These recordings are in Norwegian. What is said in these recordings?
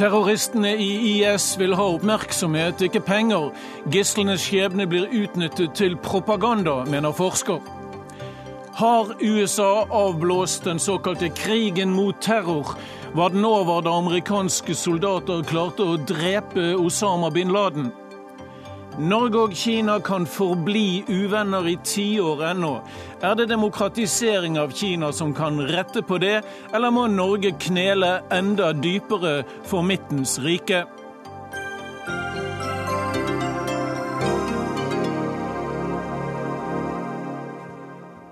Terroristene i IS vil ha oppmerksomhet, ikke penger. Gislenes skjebne blir utnyttet til propaganda, mener forsker. Har USA avblåst den såkalte krigen mot terror? Var den over da amerikanske soldater klarte å drepe Osama bin Laden? Norge og Kina kan forbli uvenner i tiår ennå. Er det demokratisering av Kina som kan rette på det, eller må Norge knele enda dypere for Midtens rike?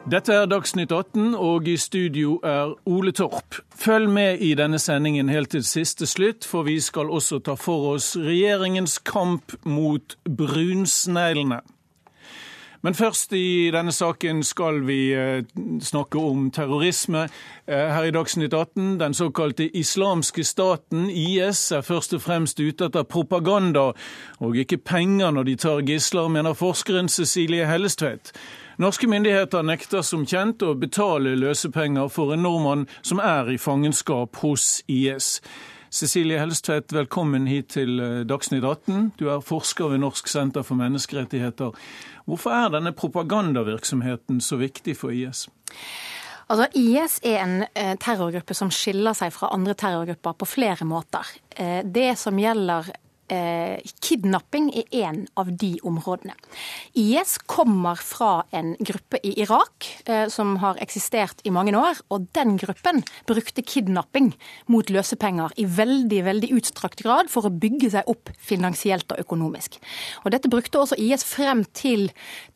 Dette er Dagsnytt 18, og i studio er Ole Torp. Følg med i denne sendingen helt til siste slutt, for vi skal også ta for oss regjeringens kamp mot brunsneglene. Men først i denne saken skal vi eh, snakke om terrorisme. Eh, her i Dagsnytt 18, den såkalte islamske staten, IS, er først og fremst ute etter propaganda og ikke penger når de tar gisler, mener forskeren Cecilie Hellestvedt. Norske myndigheter nekter som kjent å betale løsepenger for en nordmann som er i fangenskap hos IS. Cecilie Helstvedt, velkommen hit til eh, Dagsnytt 18. Du er forsker ved Norsk senter for menneskerettigheter. Hvorfor er denne propagandavirksomheten så viktig for IS? Altså, IS er en eh, terrorgruppe som skiller seg fra andre terrorgrupper på flere måter. Eh, det som gjelder eh, kidnapping er en av de områdene. IS kommer fra en gruppe i Irak eh, som har eksistert i mange år. Og den gruppen brukte kidnapping mot løsepenger i veldig veldig utstrakt grad for å bygge seg opp finansielt og økonomisk. Og Dette brukte også IS frem til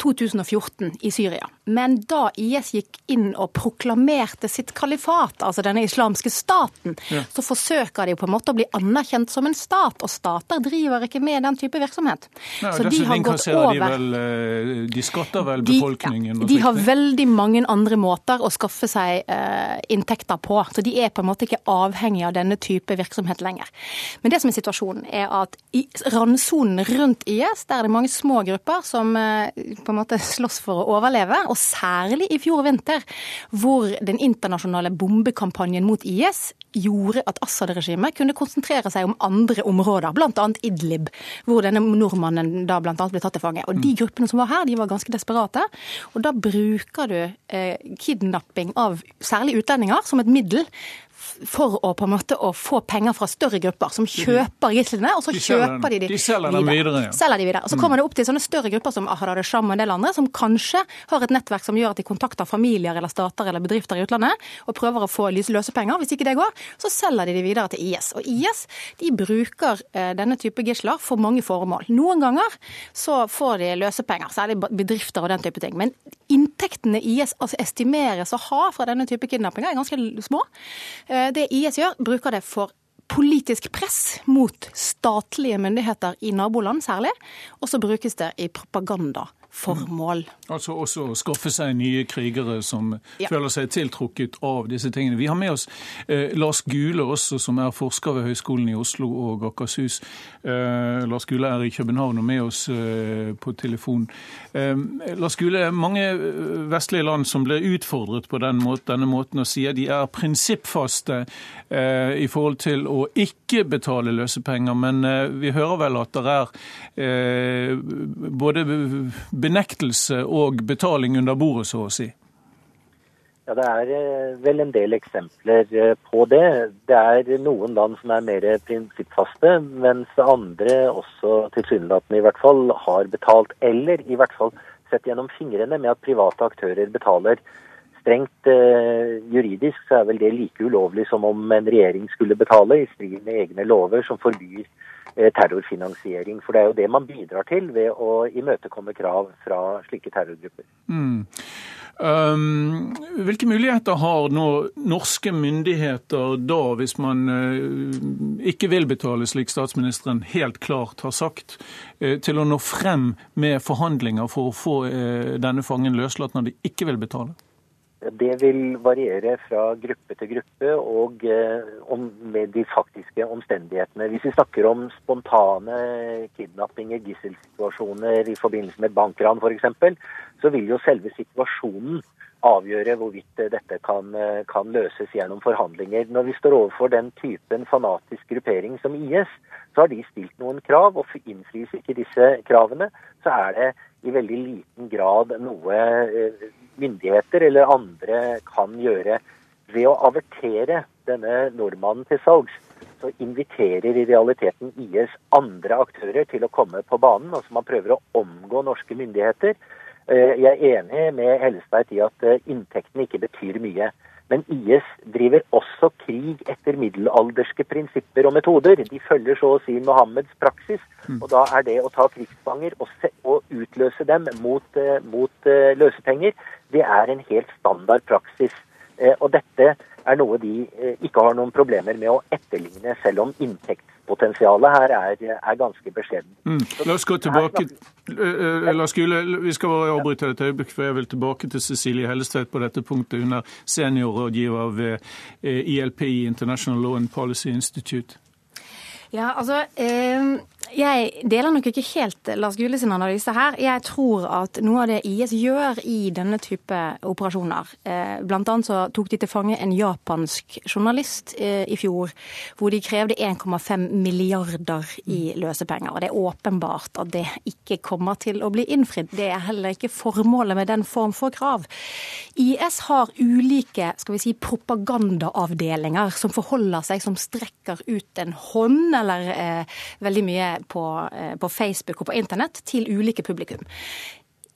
2014 i Syria. Men da IS gikk inn og proklamerte sitt kalifat, altså denne islamske staten, ja. så forsøker de på en måte å bli anerkjent som en stat. Og stater driver ikke med den type virksomhet. Nei, så de har gått over de, vel, eh, de skatter vel befolkningen? De, de har veldig mange andre måter å skaffe seg uh, inntekter på. Så de er på en måte ikke avhengig av denne type virksomhet lenger. Men det som er situasjonen, er at i randsonen rundt IS, der er det mange små grupper som uh, på en måte slåss for å overleve. Og særlig i fjor vinter, hvor den internasjonale bombekampanjen mot IS gjorde at Assad-regimet kunne konsentrere seg om andre områder, bl.a. Idlib, hvor denne nordmannen da bl.a. ble tatt til fange. Og De mm. gruppene som var her, de var ganske desperate. Og da bruker du eh, kidnapping av særlig utlendinger som et middel for å på en måte å få penger fra større grupper som kjøper gislene, og så de kjøper de de, de selger dem videre. Ja. Selger de videre. Og Så kommer det opp til sånne større grupper som Ahad al-Sham og en del andre, som kanskje har et nettverk som gjør at de kontakter familier eller stater eller bedrifter i utlandet og prøver å få løsepenger. Hvis ikke det går, så selger de de videre til IS. Og IS de bruker eh, denne type gisler for mange formål. Noen ganger så får de løsepenger, særlig bedrifter og den type ting. Men inntektene IS altså estimeres å ha fra denne type kidnappinger, er ganske små. Eh, det IS gjør, bruker det for politisk press mot statlige myndigheter i naboland særlig, og så brukes det i propaganda formål. Mm. Altså også å skaffe seg nye krigere som ja. føler seg tiltrukket av disse tingene. Vi har med oss eh, Lars Gule også, som er forsker ved Høgskolen i Oslo og Akershus. Eh, Lars Gule er i København og med oss eh, på telefon. Eh, Lars Gule, mange eh, vestlige land som blir utfordret på den måten, denne måten å si at de er prinsippfaste eh, i forhold til å ikke betale løsepenger, men vi hører vel at det er både benektelse og betaling under bordet, så å si? Ja, Det er eh, vel en del eksempler eh, på det. Det er noen land som er mer prinsippfaste, mens andre også tilsynelatende i hvert fall har betalt, eller i hvert fall sett gjennom fingrene med at private aktører betaler. Strengt eh, juridisk så er vel det like ulovlig som om en regjering skulle betale, i strid med egne lover som forbyr terrorfinansiering. For det er jo det man bidrar til ved å imøtekomme krav fra slike terrorgrupper. Mm. Um, hvilke muligheter har nå norske myndigheter da, hvis man uh, ikke vil betale, slik statsministeren helt klart har sagt, uh, til å nå frem med forhandlinger for å få uh, denne fangen løslatt når de ikke vil betale? Det vil variere fra gruppe til gruppe og eh, med de faktiske omstendighetene. Hvis vi snakker om spontane kidnappinger, gisselsituasjoner i forbindelse med bankran f.eks., så vil jo selve situasjonen avgjøre hvorvidt dette kan, kan, løses gjennom forhandlinger. Når vi står overfor den typen fanatisk gruppering som IS, så har de stilt noen krav, og innfris ikke disse kravene, så er det i veldig liten grad noe eh, myndigheter eller andre kan gjøre. Ved å avertere denne nordmannen til salgs, så inviterer i realiteten IS andre aktører til å komme på banen. Altså man prøver å omgå norske myndigheter. Eh, jeg er enig med Hellestveit i at eh, inntektene ikke betyr mye. Men IS driver også krig etter middelalderske prinsipper og metoder. De følger så å si Mohammeds praksis. Mm. Og da er det å ta krigsfanger og, og utløse dem mot, uh, mot uh, løsepenger, det er en helt standard praksis. Uh, og dette er noe de ikke har noen problemer med å etterligne, selv om inntektspotensialet her er, er ganske beskjeden. Mm. La oss gå tilbake eh, eh, la oss skule, Vi skal bare avbryte et øyeblikk, for jeg vil tilbake til Cecilie Hellestveit på dette punktet. Hun er seniorrådgiver ved eh, ILPI, International Law and Policy Institute. Ja, altså... Eh jeg deler nok ikke helt Lars Gule sin analyse her. Jeg tror at noe av det IS gjør i denne type operasjoner eh, Blant annet så tok de til fange en japansk journalist eh, i fjor, hvor de krevde 1,5 milliarder i løsepenger. Og det er åpenbart at det ikke kommer til å bli innfridd. Det er heller ikke formålet med den form for krav. IS har ulike skal vi si, propagandaavdelinger som forholder seg, som strekker ut en hånd eller eh, veldig mye på, eh, på Facebook og på internett til ulike publikum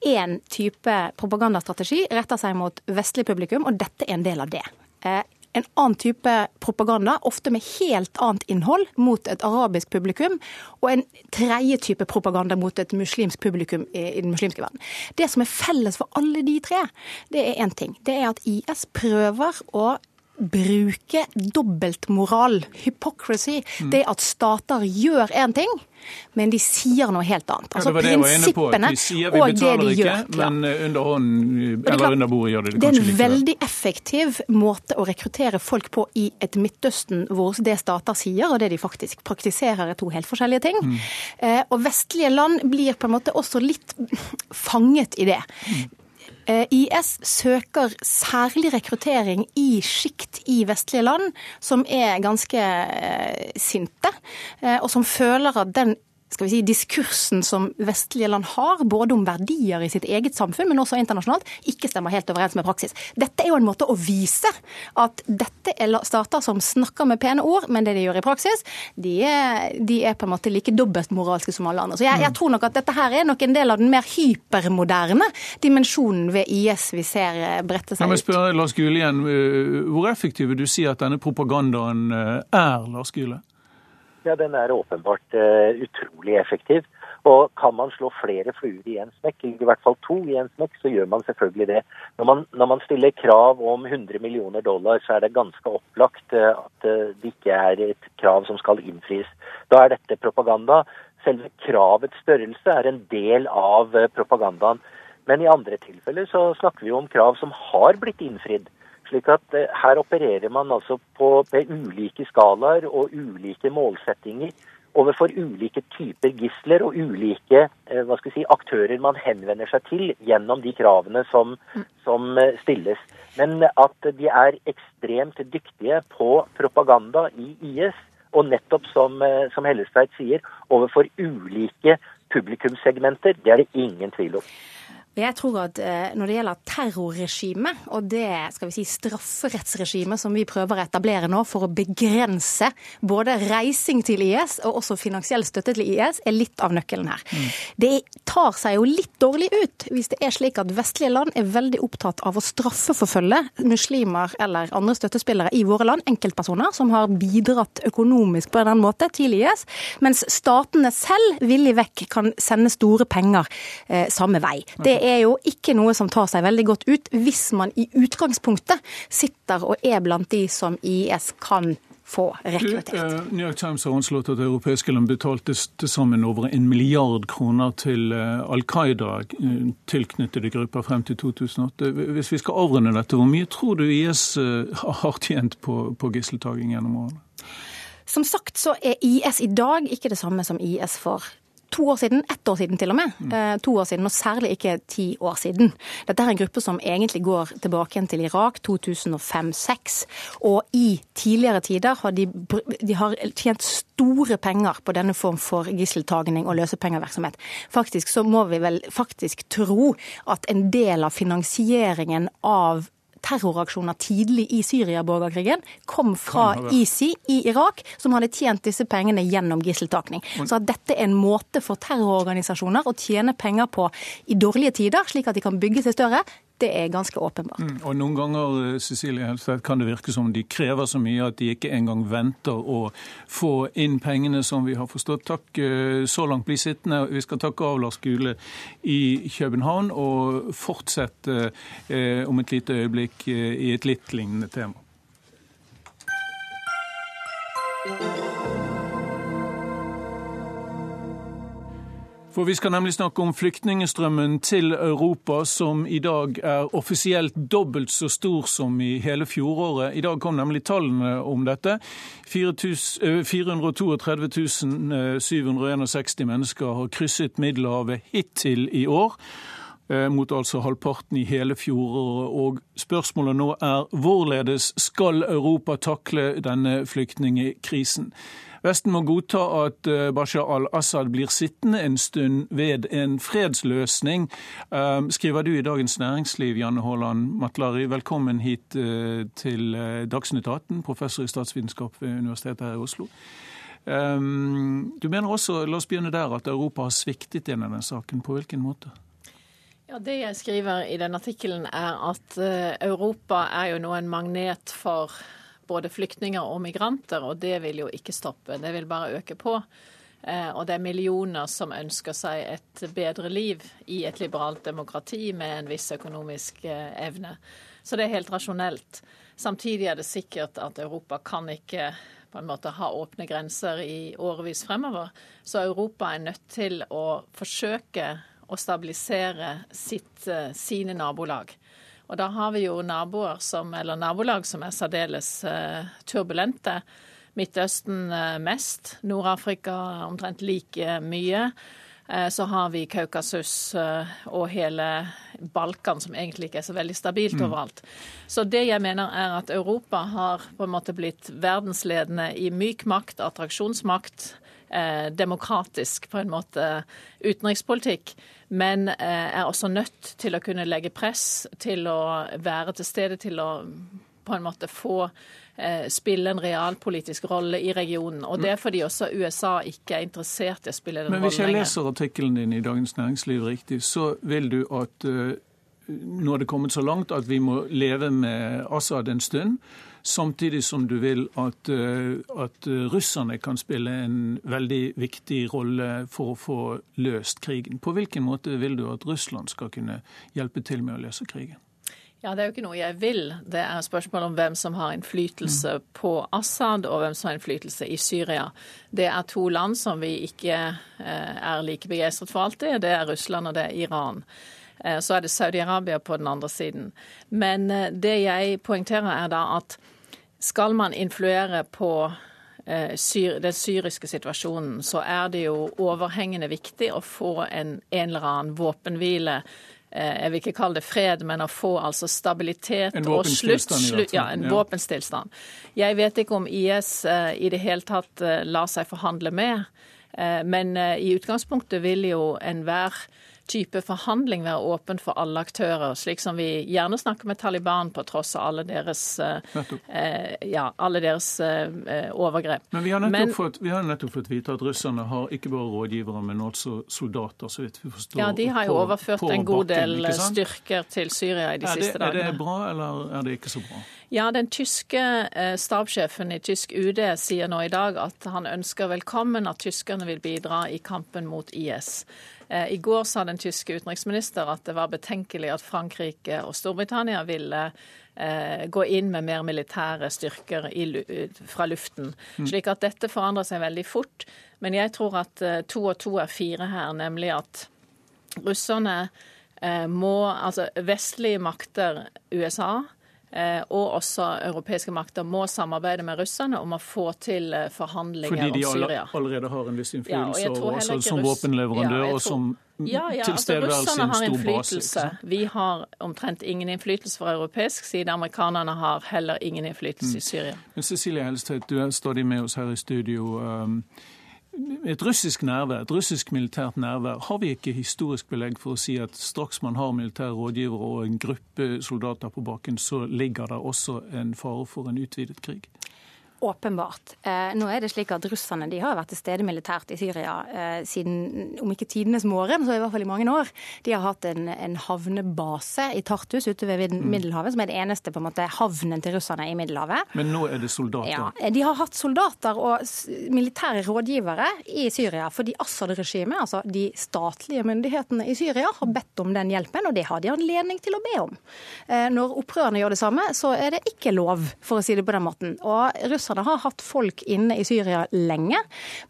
én type propagandastrategi retter seg mot vestlig publikum, og dette er en del av det. Eh, en annen type propaganda, ofte med helt annet innhold, mot et arabisk publikum, og en tredje type propaganda mot et muslimsk publikum i den muslimske verden. Det som er felles for alle de tre, det er én ting. Det er at IS prøver å bruke dobbeltmoral, hypocrisy, mm. det at stater gjør én ting, men de sier noe helt annet. Altså ja, det det på. De sier vi betaler ikke, gjør, men eh, under hånden eller under bordet gjør det det kanskje likevel. Det er en veldig effektiv måte å rekruttere folk på i et Midtøsten hvor det stater sier og det de faktisk praktiserer er to helt forskjellige ting. Mm. Eh, og vestlige land blir på en måte også litt fanget i det. Mm. Eh, IS søker særlig rekruttering i sjikt i vestlige land som er ganske eh, sinte, eh, og som føler at den skal vi si, diskursen som vestlige land har, både om verdier i sitt eget samfunn, men også internasjonalt, ikke stemmer helt overens med praksis. Dette er jo en måte å vise at dette er stater som snakker med pene ord, men det de gjør i praksis, de er, de er på en måte like dobbeltmoralske som alle andre. Så jeg, jeg, tror nok at dette her er nok en del av den mer hypermoderne dimensjonen ved IS vi ser eh, brette seg ut. Jeg spør spørre Lars Gule igjen. Eh, hvor effektiv vil du si at denne propagandaen eh, er, Lars Gule? Ja, den er åpenbart uh, utrolig effektiv. Og kan man slå flere fluer i en smekk, i hvert fall to i en smekk, så gjør man selvfølgelig det. Når man, når man stiller krav om 100 millioner dollar, så er det ganske opplagt uh, at uh, det ikke er et krav som skal innfris. Da er dette propaganda. Selve kravets størrelse er en del av propagandaen. Men i andre tilfeller så snakker vi om krav som har blitt innfridd. Slik at eh, Her opererer man altså på, med ulike skalaer og ulike målsettinger overfor ulike typer gisler og ulike eh, si, aktører man henvender seg til gjennom de kravene som, som eh, stilles. Men at de er ekstremt dyktige på propaganda i IS, og nettopp som, som Hellestveit sier, overfor ulike publikumssegmenter, det er det ingen tvil om. Jeg tror at eh, Når det gjelder terrorregimet og det skal vi si, strafferettsregimet som vi prøver å etablere nå for å begrense både reising til IS og også finansiell støtte til IS, er litt av nøkkelen her. Mm. Det tar seg jo litt dårlig ut hvis det er slik at vestlige land er veldig opptatt av å straffeforfølge muslimer eller andre støttespillere i våre land, enkeltpersoner som har bidratt økonomisk på en annen måte til IS, mens statene selv villig vekk kan sende store penger eh, samme vei. Det er jo ikke noe som tar seg veldig godt ut hvis man i utgangspunktet sitter og er blant de som IS kan få rekruttert. Uh, New York Times har anslått at europeiske land betalte til sammen over en milliard kroner til uh, Al Qaida uh, tilknyttede grupper frem til 2008. Hvis vi skal avrunde dette, hvor mye tror du IS har tjent på, på gisseltaking gjennom årene? Som sagt så er IS i dag ikke det samme som IS for to år siden, ett år siden til og med. Mm. Eh, to år siden, og særlig ikke ti år siden. Dette er en gruppe som egentlig går tilbake igjen til Irak 2005-2006. Og i tidligere tider har de, de har tjent store penger på denne form for gisseltagning og løsepengevirksomhet. Faktisk så må vi vel faktisk tro at en del av finansieringen av terroraksjoner tidlig i Syria-borgerkrigen kom fra ISI i Irak, som hadde tjent disse pengene gjennom gisseltakning. Så at dette er en måte for terrororganisasjoner å tjene penger på i dårlige tider, slik at de kan bygge seg større, det er ganske åpenbart. Mm, og Noen ganger eh, Cecilie Helstedt, kan det virke som de krever så mye at de ikke engang venter å få inn pengene som vi har forstått. Takk, eh, så langt bli sittende. Vi skal takke av Lars Gule i København og fortsette eh, om et lite øyeblikk eh, i et litt lignende tema. For Vi skal nemlig snakke om flyktningstrømmen til Europa, som i dag er offisielt dobbelt så stor som i hele fjoråret. I dag kom nemlig tallene om dette. 432 761 mennesker har krysset Middelhavet hittil i år mot altså halvparten i hele fjoråret. Og spørsmålet nå er hvorledes skal Europa takle denne flyktningkrisen? Vesten må godta at eh, Bashar al-Assad blir sittende en stund ved en fredsløsning, eh, skriver du i Dagens Næringsliv, Janne Haaland Matlari. Velkommen hit eh, til Dagsnytt 18, professor i statsvitenskap ved Universitetet her i Oslo. Du mener også, la oss begynne der, at Europa har sviktet gjennom denne saken. På hvilken måte? Ja, Det jeg skriver i den artikkelen, er at Europa er jo nå en magnet for både flyktninger og migranter, og det vil jo ikke stoppe. Det vil bare øke på. Eh, og det er millioner som ønsker seg et bedre liv i et liberalt demokrati med en viss økonomisk eh, evne. Så det er helt rasjonelt. Samtidig er det sikkert at Europa kan ikke på en måte ha åpne grenser i årevis fremover. Så Europa er nødt til å forsøke å stabilisere sitt, eh, sine nabolag. Og da har vi jo naboer som, eller nabolag som er særdeles uh, turbulente. Midtøsten uh, mest, Nord-Afrika omtrent like mye. Uh, så har vi Kaukasus og hele Balkan, som egentlig ikke er så veldig stabilt mm. overalt. Så det jeg mener er at Europa har på en måte blitt verdensledende i myk makt, attraksjonsmakt, demokratisk på en måte utenrikspolitikk men eh, er også nødt til å kunne legge press, til å være til stede, til å på en måte få eh, spille en realpolitisk rolle i regionen. Og Det er fordi også USA ikke er interessert i å spille den rollen lenger. Men Hvis jeg leser artikkelen din i Dagens Næringsliv riktig, så vil du at uh, nå er det kommet så langt at vi må leve med Assad en stund. Samtidig som du vil at, eh, at, russerne kan spille en veldig viktig rolle for å få løst krigen. På hvilken måte vil du at Russland skal kunne hjelpe til med å løse krigen? Ja, Det er jo ikke noe jeg vil. Det er spørsmål om hvem som har innflytelse mm. på Assad, og hvem som har innflytelse i Syria. Det er to land som vi ikke eh, er like begeistret for alltid. Det er Russland og det er Iran. Eh, så er det Saudi-Arabia på den andre siden. Men det jeg poengterer, er da at skal man influere på eh, den syriske situasjonen, så er det jo overhengende viktig å få en, en eller annen våpenhvile. Eh, jeg vil ikke kalle det fred, men å få altså stabilitet og slutt. slutt ja, en ja. våpenstillstand. Jeg vet ikke om IS eh, i det hele tatt lar seg forhandle med, men i utgangspunktet vil jo enhver type forhandling være åpen for alle aktører, slik som vi gjerne snakker med Taliban på tross av alle deres, eh, ja, alle deres eh, overgrep. Men vi har, men fått, vi har, nettopp fått, vite at russerne har ikke bare rådgivere, men også soldater, så vidt vi forstår. Ja, de har jo overført en god del styrker til Syria i de det, siste dagene. Er det bra, eller er det ikke så bra? Ja, Den tyske eh, stabssjefen i tysk UD sier nå i dag at han ønsker velkommen at tyskerne vil bidra i kampen mot IS. Eh, I går sa den tyske utenriksminister at det var betenkelig at Frankrike og Storbritannia ville eh, gå inn med mer militære styrker fra luften. Mm. Slik at dette forandrer seg veldig fort. Men jeg tror at to og to er fire her, nemlig at russerne må Altså vestlige makter, USA, Eh, og også europeiske makter må samarbeide med russerne om å få til eh, forhandlinger om Syria. Fordi de allerede har en viss innflytelse, ja, og også som våpenleverandør ja, og som ja, ja, altså Russerne har innflytelse. Vi har omtrent ingen innflytelse fra europeisk side. Amerikanerne har heller ingen innflytelse mm. i Syria. Men Cecilie Helstvedt, du er stadig med oss her i studio. Et russisk nærvær, et russisk militært nærvær, har vi ikke historisk belegg for å si at straks man har militære rådgivere og en gruppe soldater på bakken, så ligger det også en fare for en utvidet krig? Åpenbart. Eh, nå er det slik at Russerne de har vært til stede militært i Syria eh, siden, om ikke tidenes morgen, så i hvert fall i mange år. De har hatt en, en havnebase i Tartus ute ved mm. Middelhavet, som er det eneste på en måte, havnen til russerne i Middelhavet. Men nå er det soldater? Ja, De har hatt soldater og militære rådgivere i Syria fordi Assad-regimet, altså de statlige myndighetene i Syria, har bedt om den hjelpen, og det har de anledning til å be om. Eh, når opprørerne gjør det samme, så er det ikke lov, for å si det på den måten. Og russerne har hatt folk inne i Syria lenge,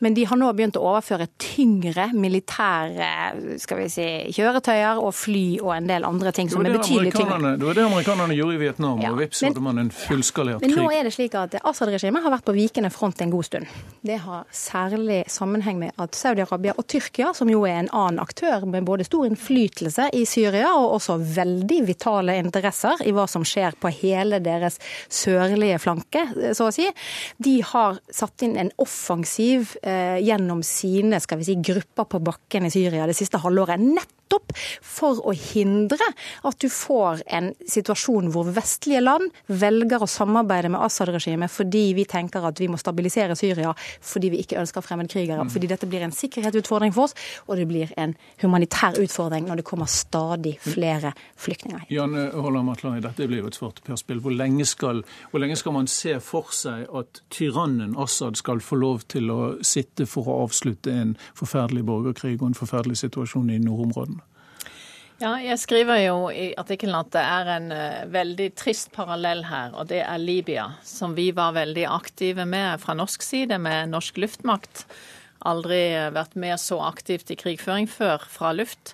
men de har nå begynt å overføre tyngre militære skal vi si, kjøretøyer og fly og en del andre ting som er betydelig tyngre. Det var det amerikanerne gjorde i Vietnam, ja, og vips hadde man en fullskalert krig. Men nå er det slik at Assad-regimet har vært på vikende front en god stund. Det har særlig sammenheng med at Saudi-Arabia og Tyrkia, som jo er en annen aktør med både stor innflytelse i Syria og også veldig vitale interesser i hva som skjer på hele deres sørlige flanke, så å si, de har satt inn en offensiv eh, gjennom sine skal vi si, grupper på bakken i Syria det siste halvåret. Nett nettopp for å hindre at du får en situasjon hvor vestlige land velger å samarbeide med Assad-regimet fordi vi tenker at vi må stabilisere Syria fordi vi ikke ønsker fremmedkrigere. Mm. Fordi dette blir en sikkerhetsutfordring for oss, og det blir en humanitær utfordring når det kommer stadig flere flyktninger. Janne Holland Matland, dette blir jo et svarteperspill. Hvor, lenge skal, hvor lenge skal man se for seg at tyrannen Assad skal få lov til å sitte for å avslutte en forferdelig borgerkrig og en forferdelig situasjon i nordområdene? Ja, jeg skriver jo i artikkelen at det er en uh, veldig trist parallell her, og det er Libya, som vi var veldig aktive med fra norsk side, med norsk luftmakt. Aldri vært med så aktivt i krigføring før fra luft.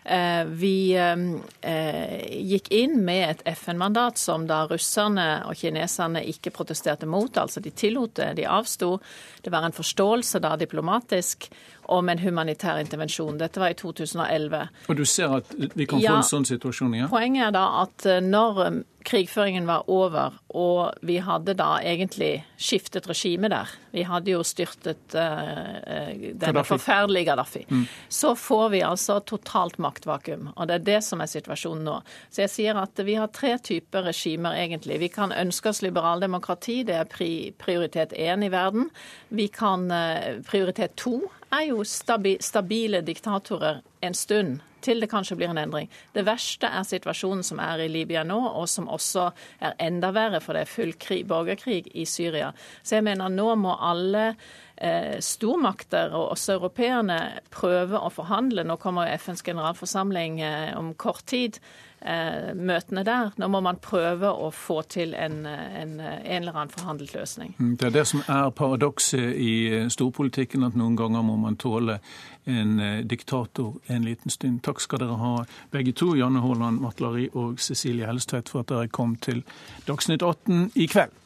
Uh, vi gikk inn med et FN-mandat som da russerne og kineserne ikke protesterte mot, altså de tillot det, de avsto. Det var en forståelse da diplomatisk om en humanitær intervensjon. Dette var i 2011. Og du ser at vi kan ja, få en sånn situasjon igjen? Ja? Poenget er da at eh, når um, krigføringen var over, og vi hadde da egentlig skiftet regime der Vi hadde jo styrtet uh, denne forferdelige Gaddafi. Mm. Så får vi altså totalt maktvakuum. Og det er det som er situasjonen nå. Så jeg sier at vi har tre typer regimer, egentlig. Vi kan ønske oss liberaldemokrati, det er pri prioritet én i verden. Vi kan uh, prioritet to er jo stabile diktatorer en stund, til det kanskje blir en endring. Det verste er situasjonen som er i Libya nå, og som også er enda verre, for det er full krig, borgerkrig i Syria. Så jeg mener nå må alle eh, stormakter, og også europeerne, prøve å forhandle. Nå kommer FNs generalforsamling eh, om kort tid. Eh, møtene der. Nå må man prøve å få til en, en, en eller annen forhandlet løsning. Mm, det er det som er paradokset i eh, storpolitikken, at noen ganger må man tåle en eh, diktator en liten stund. Takk skal dere ha begge to, Janne Haaland Matlari og Cecilie Hellstvedt, for at dere kom til Dagsnytt 18 i kveld.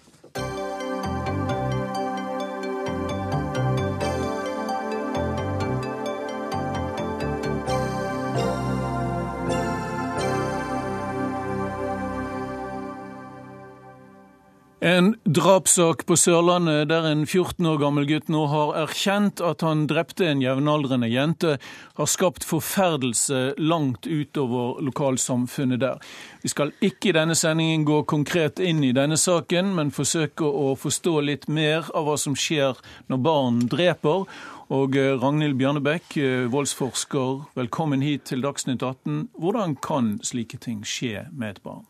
Drapssak på Sørlandet der en 14 år gammel gutt nå har erkjent at han drepte en jevnaldrende jente, har skapt forferdelse langt utover lokalsamfunnet der. Vi skal ikke i denne sendingen gå konkret inn i denne saken, men forsøke å forstå litt mer av hva som skjer når barn dreper. Og eh, Ragnhild Bjarnebekk, eh, voldsforsker, velkommen hit til Dagsnytt 18. Hvordan kan slike ting skje med et barn?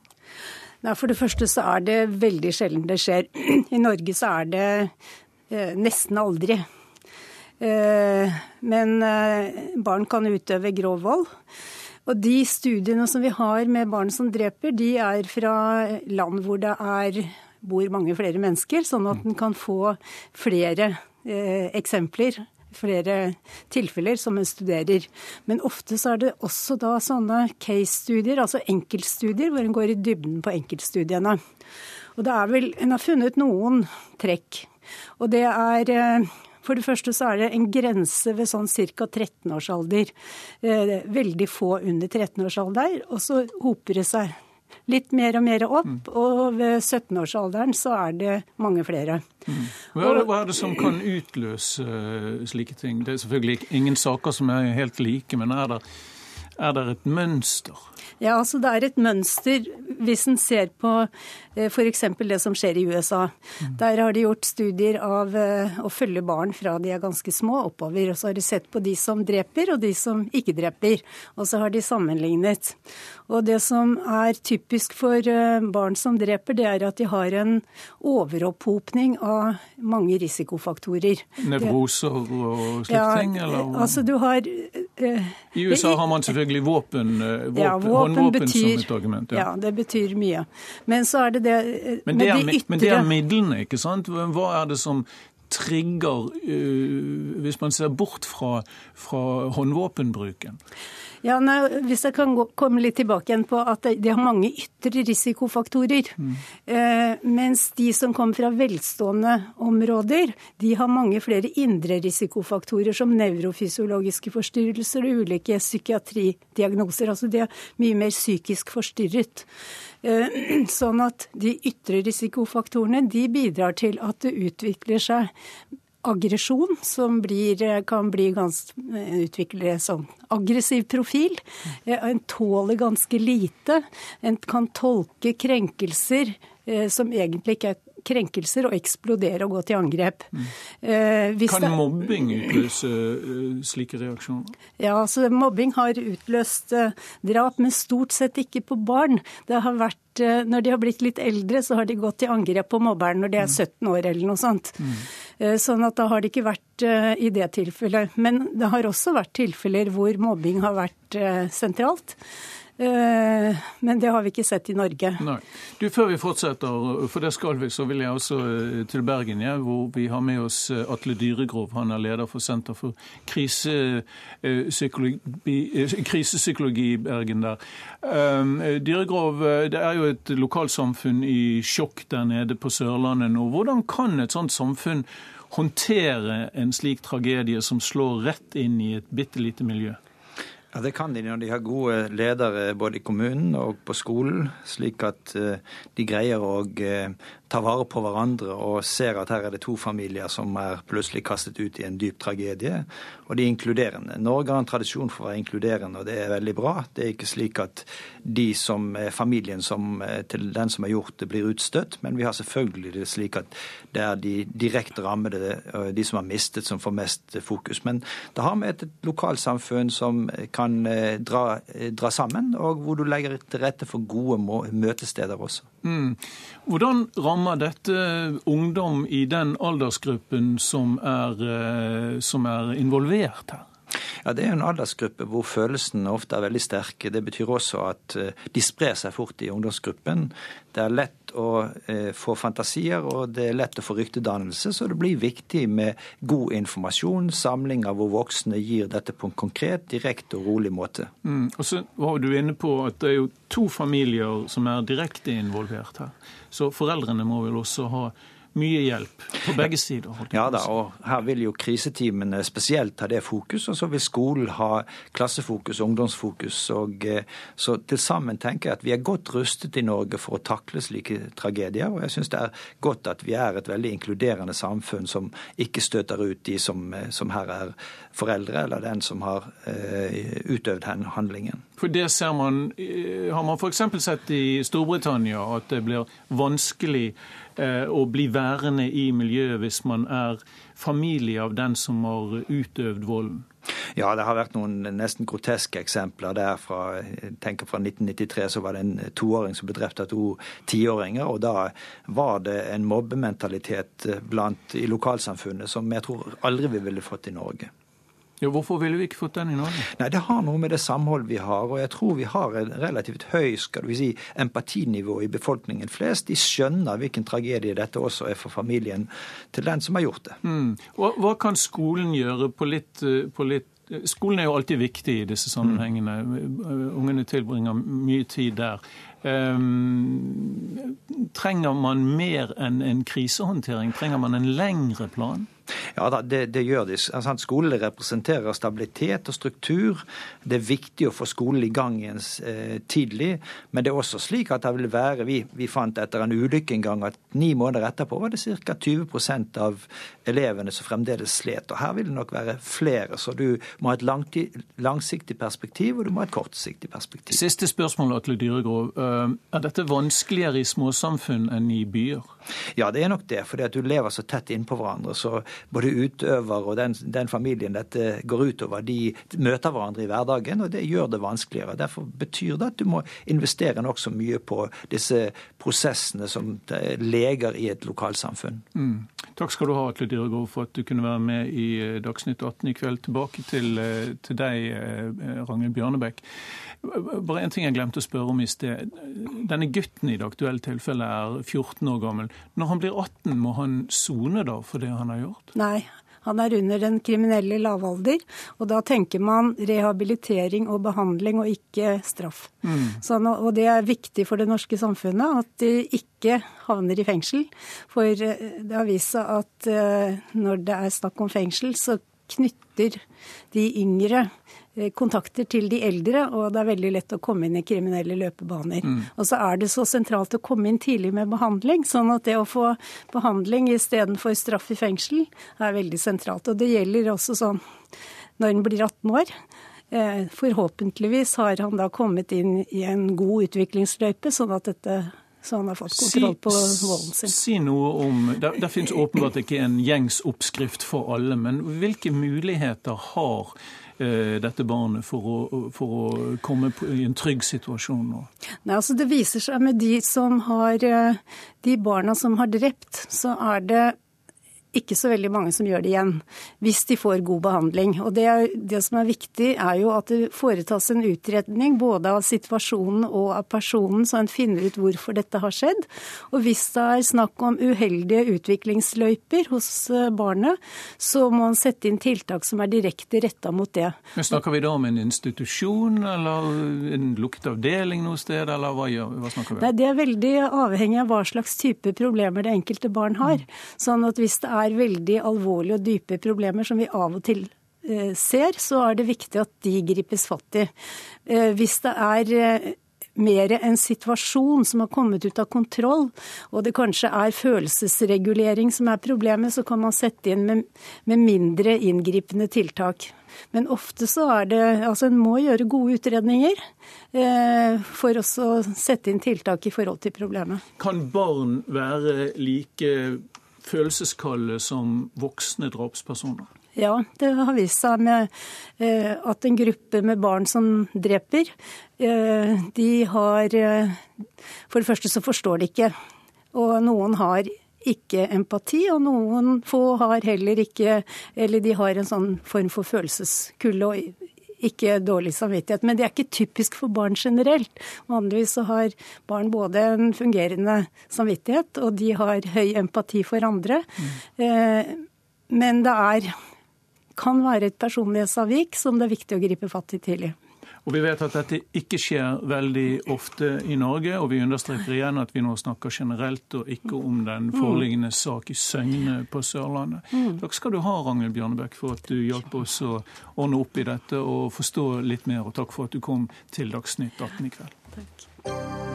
Nei, For det første så er det veldig sjelden det skjer. I Norge så er det eh, nesten aldri. Eh, men eh, barn kan utøve grov vold. Og de studiene som vi har med barn som dreper, de er fra land hvor det er, bor mange flere mennesker, sånn at en kan få flere eh, eksempler flere tilfeller som en studerer. Men ofte så er det også da sånne case-studier, altså enkeltstudier, hvor en går i dybden på enkeltstudiene. Og det er vel En har funnet noen trekk. Og det er eh, for det første så er det en grense ved sånn ca. 13-årsalder. Eh, veldig få under 13-årsalder. Og så hoper det seg litt mer og mer opp. Mm. Og ved 17-årsalderen så er det mange flere. Mm. Hva, er det, hva, er det, som kan utløse uh, slike ting? Det er selvfølgelig ingen saker som er helt like, men er det, er det et mønster? Ja, altså Det er et mønster hvis en ser på eh, f.eks. det som skjer i USA. Der har de gjort studier av eh, å følge barn fra de er ganske små oppover. Og så har de sett på de som dreper og de som ikke dreper. Og så har de sammenlignet. Og det som er typisk for eh, barn som dreper, det er at de har en overopphopning av mange risikofaktorer. Nevroser og slike ja, ting? Eller? Altså du har I USA har man selvfølgelig våpen, våpen, ja, våpen håndvåpen betyr, som et argument. Ja. ja. det betyr mye. Men så er det det men det er, de ytre... Men det er midlene, ikke sant? Hva er det som trigger, uh, hvis man ser bort fra, fra håndvåpenbruken? Ja, nei, Hvis jeg kan gå, komme litt tilbake igjen på at de har mange ytre risikofaktorer. Mm. Uh, mens de som kommer fra velstående områder, de har mange flere indre risikofaktorer, som nevrofysiologiske forstyrrelser og ulike psykiatridiagnoser. Altså de er mye mer psykisk forstyrret. Eh, sånn at de ytre risikofaktorene de bidrar til at det utvikler seg aggresjon, som blir, kan bli gans, utvikle sånn aggressiv profil. Eh, en tåler ganske lite. En kan tolke krenkelser eh, som egentlig ikke er krenkelser og eksplodere og gå til angrep. Mm. Eh, kan mobbing utløse slike reaksjoner? Ja, altså mobbing har utløst drap, men stort sett ikke på barn. Det har vært når de har blitt litt eldre, så har de gått til angrep på mobberen når de er 17 mm. år eller noe sånt. Mm. Eh, sånn at da har det ikke vært eh, i det tilfellet. Men det har også vært tilfeller hvor mobbing har vært eh, sentralt. Men det har vi ikke sett i Norge. Nei. Du, Før vi fortsetter, for det skal vi, så vil jeg også til Bergen, ja, hvor vi har med oss Atle Dyregrov. Han er leder for Senter for krisepsykologi, i Bergen der. Dyregrov, det er jo et lokalsamfunn i sjokk der nede på Sørlandet nå. Hvordan kan et sånt samfunn håndtere en slik tragedie som slår rett inn i et bitte lite miljø? Ja, Det kan de når de har gode ledere både i kommunen og på skolen, slik at eh, de greier å ta vare på hverandre og ser at her er det to familier som er plutselig kastet ut i en dyp tragedie. Og de er inkluderende. Norge har en tradisjon for å være inkluderende, og det er veldig bra. Det er ikke slik at de som er familien som, eh, til den som har gjort det, blir utstøtt. Men vi har selvfølgelig det slik at det er de direkte rammede, eh, de som har mistet, som får mest fokus. Men det har vi et lokalsamfunn som kan eh, dra, dra sammen, og hvor du legger til rette for gode møtesteder også. Mm. Hvordan rammer dette ungdom i den aldersgruppen som er, eh, som er involvert her? Ja, Det er en aldersgruppe hvor følelsene ofte er veldig sterke. Det betyr også at eh, de sprer seg fort i ungdomsgruppen. Det er lett å eh, få fantasier, og det er lett å få ryktedannelse. Så det blir viktig med god informasjon, samlinger hvor voksne gir dette på en konkret, direkte og rolig måte. Mm. Og så var du inne på at det er jo to familier som er direkte involvert her. Så foreldrene må vel også ha mye hjelp på begge sider. Ja da, og her vil jo kriseteamene spesielt ha det fokus, og så vil skolen ha klassefokus, ungdomsfokus. og eh, Så til sammen tenker jeg at vi er godt rustet i Norge for å takle slike tragedier. Og jeg syns det er godt at vi er et veldig inkluderende samfunn som ikke støter ut de som, eh, som her er foreldre, eller den som har eh, utøvd handlingen. For det ser man, Har man f.eks. sett i Storbritannia at det blir vanskelig Eh, å bli værende i miljøet hvis man er familie av den som har utøvd volden? Ja, det har vært noen nesten groteske eksempler der. Fra, jeg tenker fra 1993 så var det en toåring som ble drept av to tiåringer. Og da var det en mobbementalitet blant, i lokalsamfunnet som jeg tror aldri vi ville fått i Norge. Ja, hvorfor ville vi ikke fått den i Norge? Nei, Det har noe med det samhold vi har. Og jeg tror vi har en relativt høy skal vi si, empatinivå i befolkningen flest. De skjønner hvilken tragedie dette også er for familien til den som har gjort det. Mm. Hva, hva, kan skolen gjøre på litt, på litt Skolen er jo alltid viktig i disse sammenhengene. Mm. Ungene tilbringer mye tid der. Um, trenger man mer enn en krisehåndtering? Trenger man en lengre plan? Ja det, det gjør de. Altså, skolen representerer stabilitet og struktur. Det er viktig å få skolen i gang igjen eh, tidlig. Men det er også slik at det vil være Vi, vi fant etter en ulykke en gang at ni måneder etterpå var det ca. 20% av elevene som fremdeles slet. Og her vil det nok være flere. Så du må ha et langsiktig perspektiv, og du må ha et kortsiktig perspektiv. Siste spørsmål, Atle Dyregrov. Eh, er dette vanskeligere i småsamfunn enn i byer? Ja, det er nok det. fordi at du lever så tett innpå hverandre. Så både utøver og den, den, familien dette går utover, de møter hverandre i hverdagen, og det gjør det vanskeligere. Derfor betyr det at du må investere nokså mye på disse prosessene som leger i et lokalsamfunn. Mm. Takk skal du ha, Atle Dyregård, for at du kunne være med i eh, Dagsnytt 18 i kveld. Tilbake til, eh, til deg, eh, Ragnhild Bjørnebekk. Bare en ting jeg glemte å spørre om i sted. Denne gutten i det aktuelle tilfellet er 14 år gammel. Når han blir 18, må han sone da for det han har gjort? Nei, han er under den kriminelle lavalder, og da tenker man rehabilitering og behandling og ikke straff. Mm. Sånn, og det er viktig for det norske samfunnet at de ikke havner i fengsel. For eh, det har vist seg at eh, når det er snakk om fengsel, så knytter de yngre Eh, kontakter til de eldre, og det er veldig lett å komme inn i kriminelle løpebaner. Mm. Og så er det så sentralt å komme inn tidlig med behandling, sånn at det å få behandling istedenfor straff i fengsel er veldig sentralt. Og det gjelder også sånn når en blir 18 år. Eh, forhåpentligvis har han da kommet inn i en god utviklingsløype, sånn at dette så han har fått kontroll på volden sin. Si noe om, Det, det finnes åpenbart ikke en gjengs oppskrift for alle, men hvilke muligheter har Eh, dette barnet for å, for å komme i en trygg situasjon nå? Nei, altså Det viser seg med de som har eh, de barna som har drept, så er det ikke så veldig mange som gjør det igjen, hvis de får god behandling. Og det, det, som er viktig, er jo at det foretas en utredning både av situasjonen og av personen, så en finner ut hvorfor dette har skjedd. Og hvis det er snakk om uheldige utviklingsløyper hos eh, barnet, så må en sette inn tiltak som er direkte retta mot det. Men Snakker vi da om en institusjon eller en lukket avdeling noe sted, eller hva, hva snakker vi om? Nei, Det er veldig avhengig av hva slags type problemer det enkelte barn har. Sånn at hvis det er er veldig alvorlige og dype problemer som vi av og til eh, ser, så er det viktig at de gripes fatt i. Eh, hvis det er eh, mer en situasjon som har kommet ut av kontroll, og det kanskje er følelsesregulering som er problemet, så kan man sette inn med, med mindre inngripende tiltak. Men ofte så er det Altså en må gjøre gode utredninger eh, for å sette inn tiltak i forhold til problemet. Kan barn være like følelseskalde som voksne drapspersoner? Ja, det har vist seg med eh, at en gruppe med barn som dreper, eh, de har eh, For det første så forstår de ikke. Og noen har ikke empati, og noen få har heller ikke Eller de har en sånn form for følelseskulde og ikke dårlig samvittighet. Men det er ikke typisk for barn generelt. Vanligvis så har barn både en fungerende samvittighet, og de har høy empati for andre. Mm. Men det er, kan være et personlighetsavvik som det er viktig å gripe fatt i tidlig. Og Vi vet at dette ikke skjer veldig ofte i Norge, og vi understreker igjen at vi nå snakker generelt og ikke om den foreliggende sak i Søgne på Sørlandet. Mm. Takk skal du ha, Ragnhild Bjørnebekk, for at du hjalp oss å ordne opp i dette og forstå litt mer. Og takk for at du kom til Dagsnytt 18 i kveld. Takk.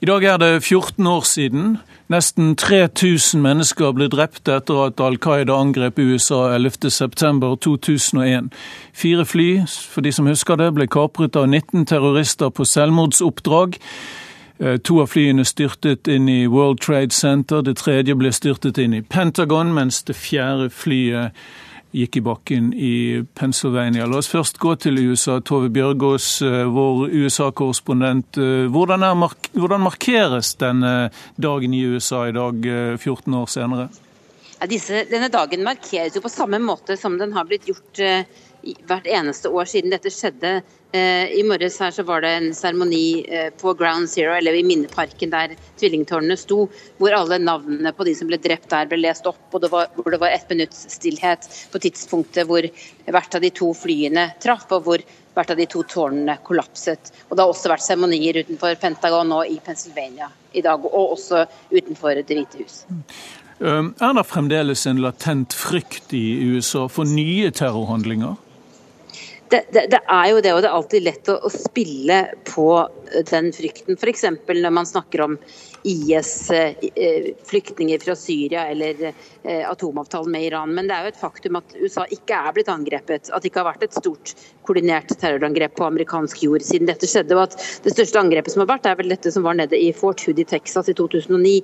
I dag er det 14 år siden Nesten 3000 mennesker ble drept etter at Al Qaida angrep USA 11.9.2001. Fire fly, for de som husker det, ble kapret av 19 terrorister på selvmordsoppdrag. To av flyene styrtet inn i World Trade Center, det tredje ble styrtet inn i Pentagon, mens det fjerde flyet gikk i bakken i Pennsylvania. La oss først gå til USA. Tove Bjørgaas, vår USA-korrespondent. Hvordan, hvordan, markeres denne dagen i USA i dag, 14 år senere? Ja, disse, denne dagen markeres jo på samme måte som den har blitt gjort uh, hvert eneste år siden dette skjedde. Uh, I morges her så var det en seremoni uh, på Ground Zero, eller i minneparken der tvillingtårnene sto, hvor alle navnene på de som ble drept der ble lest opp, og det var, hvor det var ett minutts stillhet på tidspunktet hvor hvert av de to flyene traff, og hvor hvert av de to tårnene kollapset. Og Det har også vært seremonier utenfor Pentagon og i Pennsylvania i dag, og også utenfor Det hvite hus. Er det fremdeles en latent frykt i USA for nye terrorhandlinger? Det, det, det, er jo det, og det er alltid lett å, å spille på den frykten. F.eks. når man snakker om IS-flyktninger eh, fra Syria eller eh, atomavtalen med Iran. Men det er jo et faktum at USA ikke er blitt angrepet. At det ikke har vært et stort koordinert terrorangrep på amerikansk jord siden dette skjedde. og at Det største angrepet som har vært, er vel dette som var nede i Fort Hood i Texas i 2009,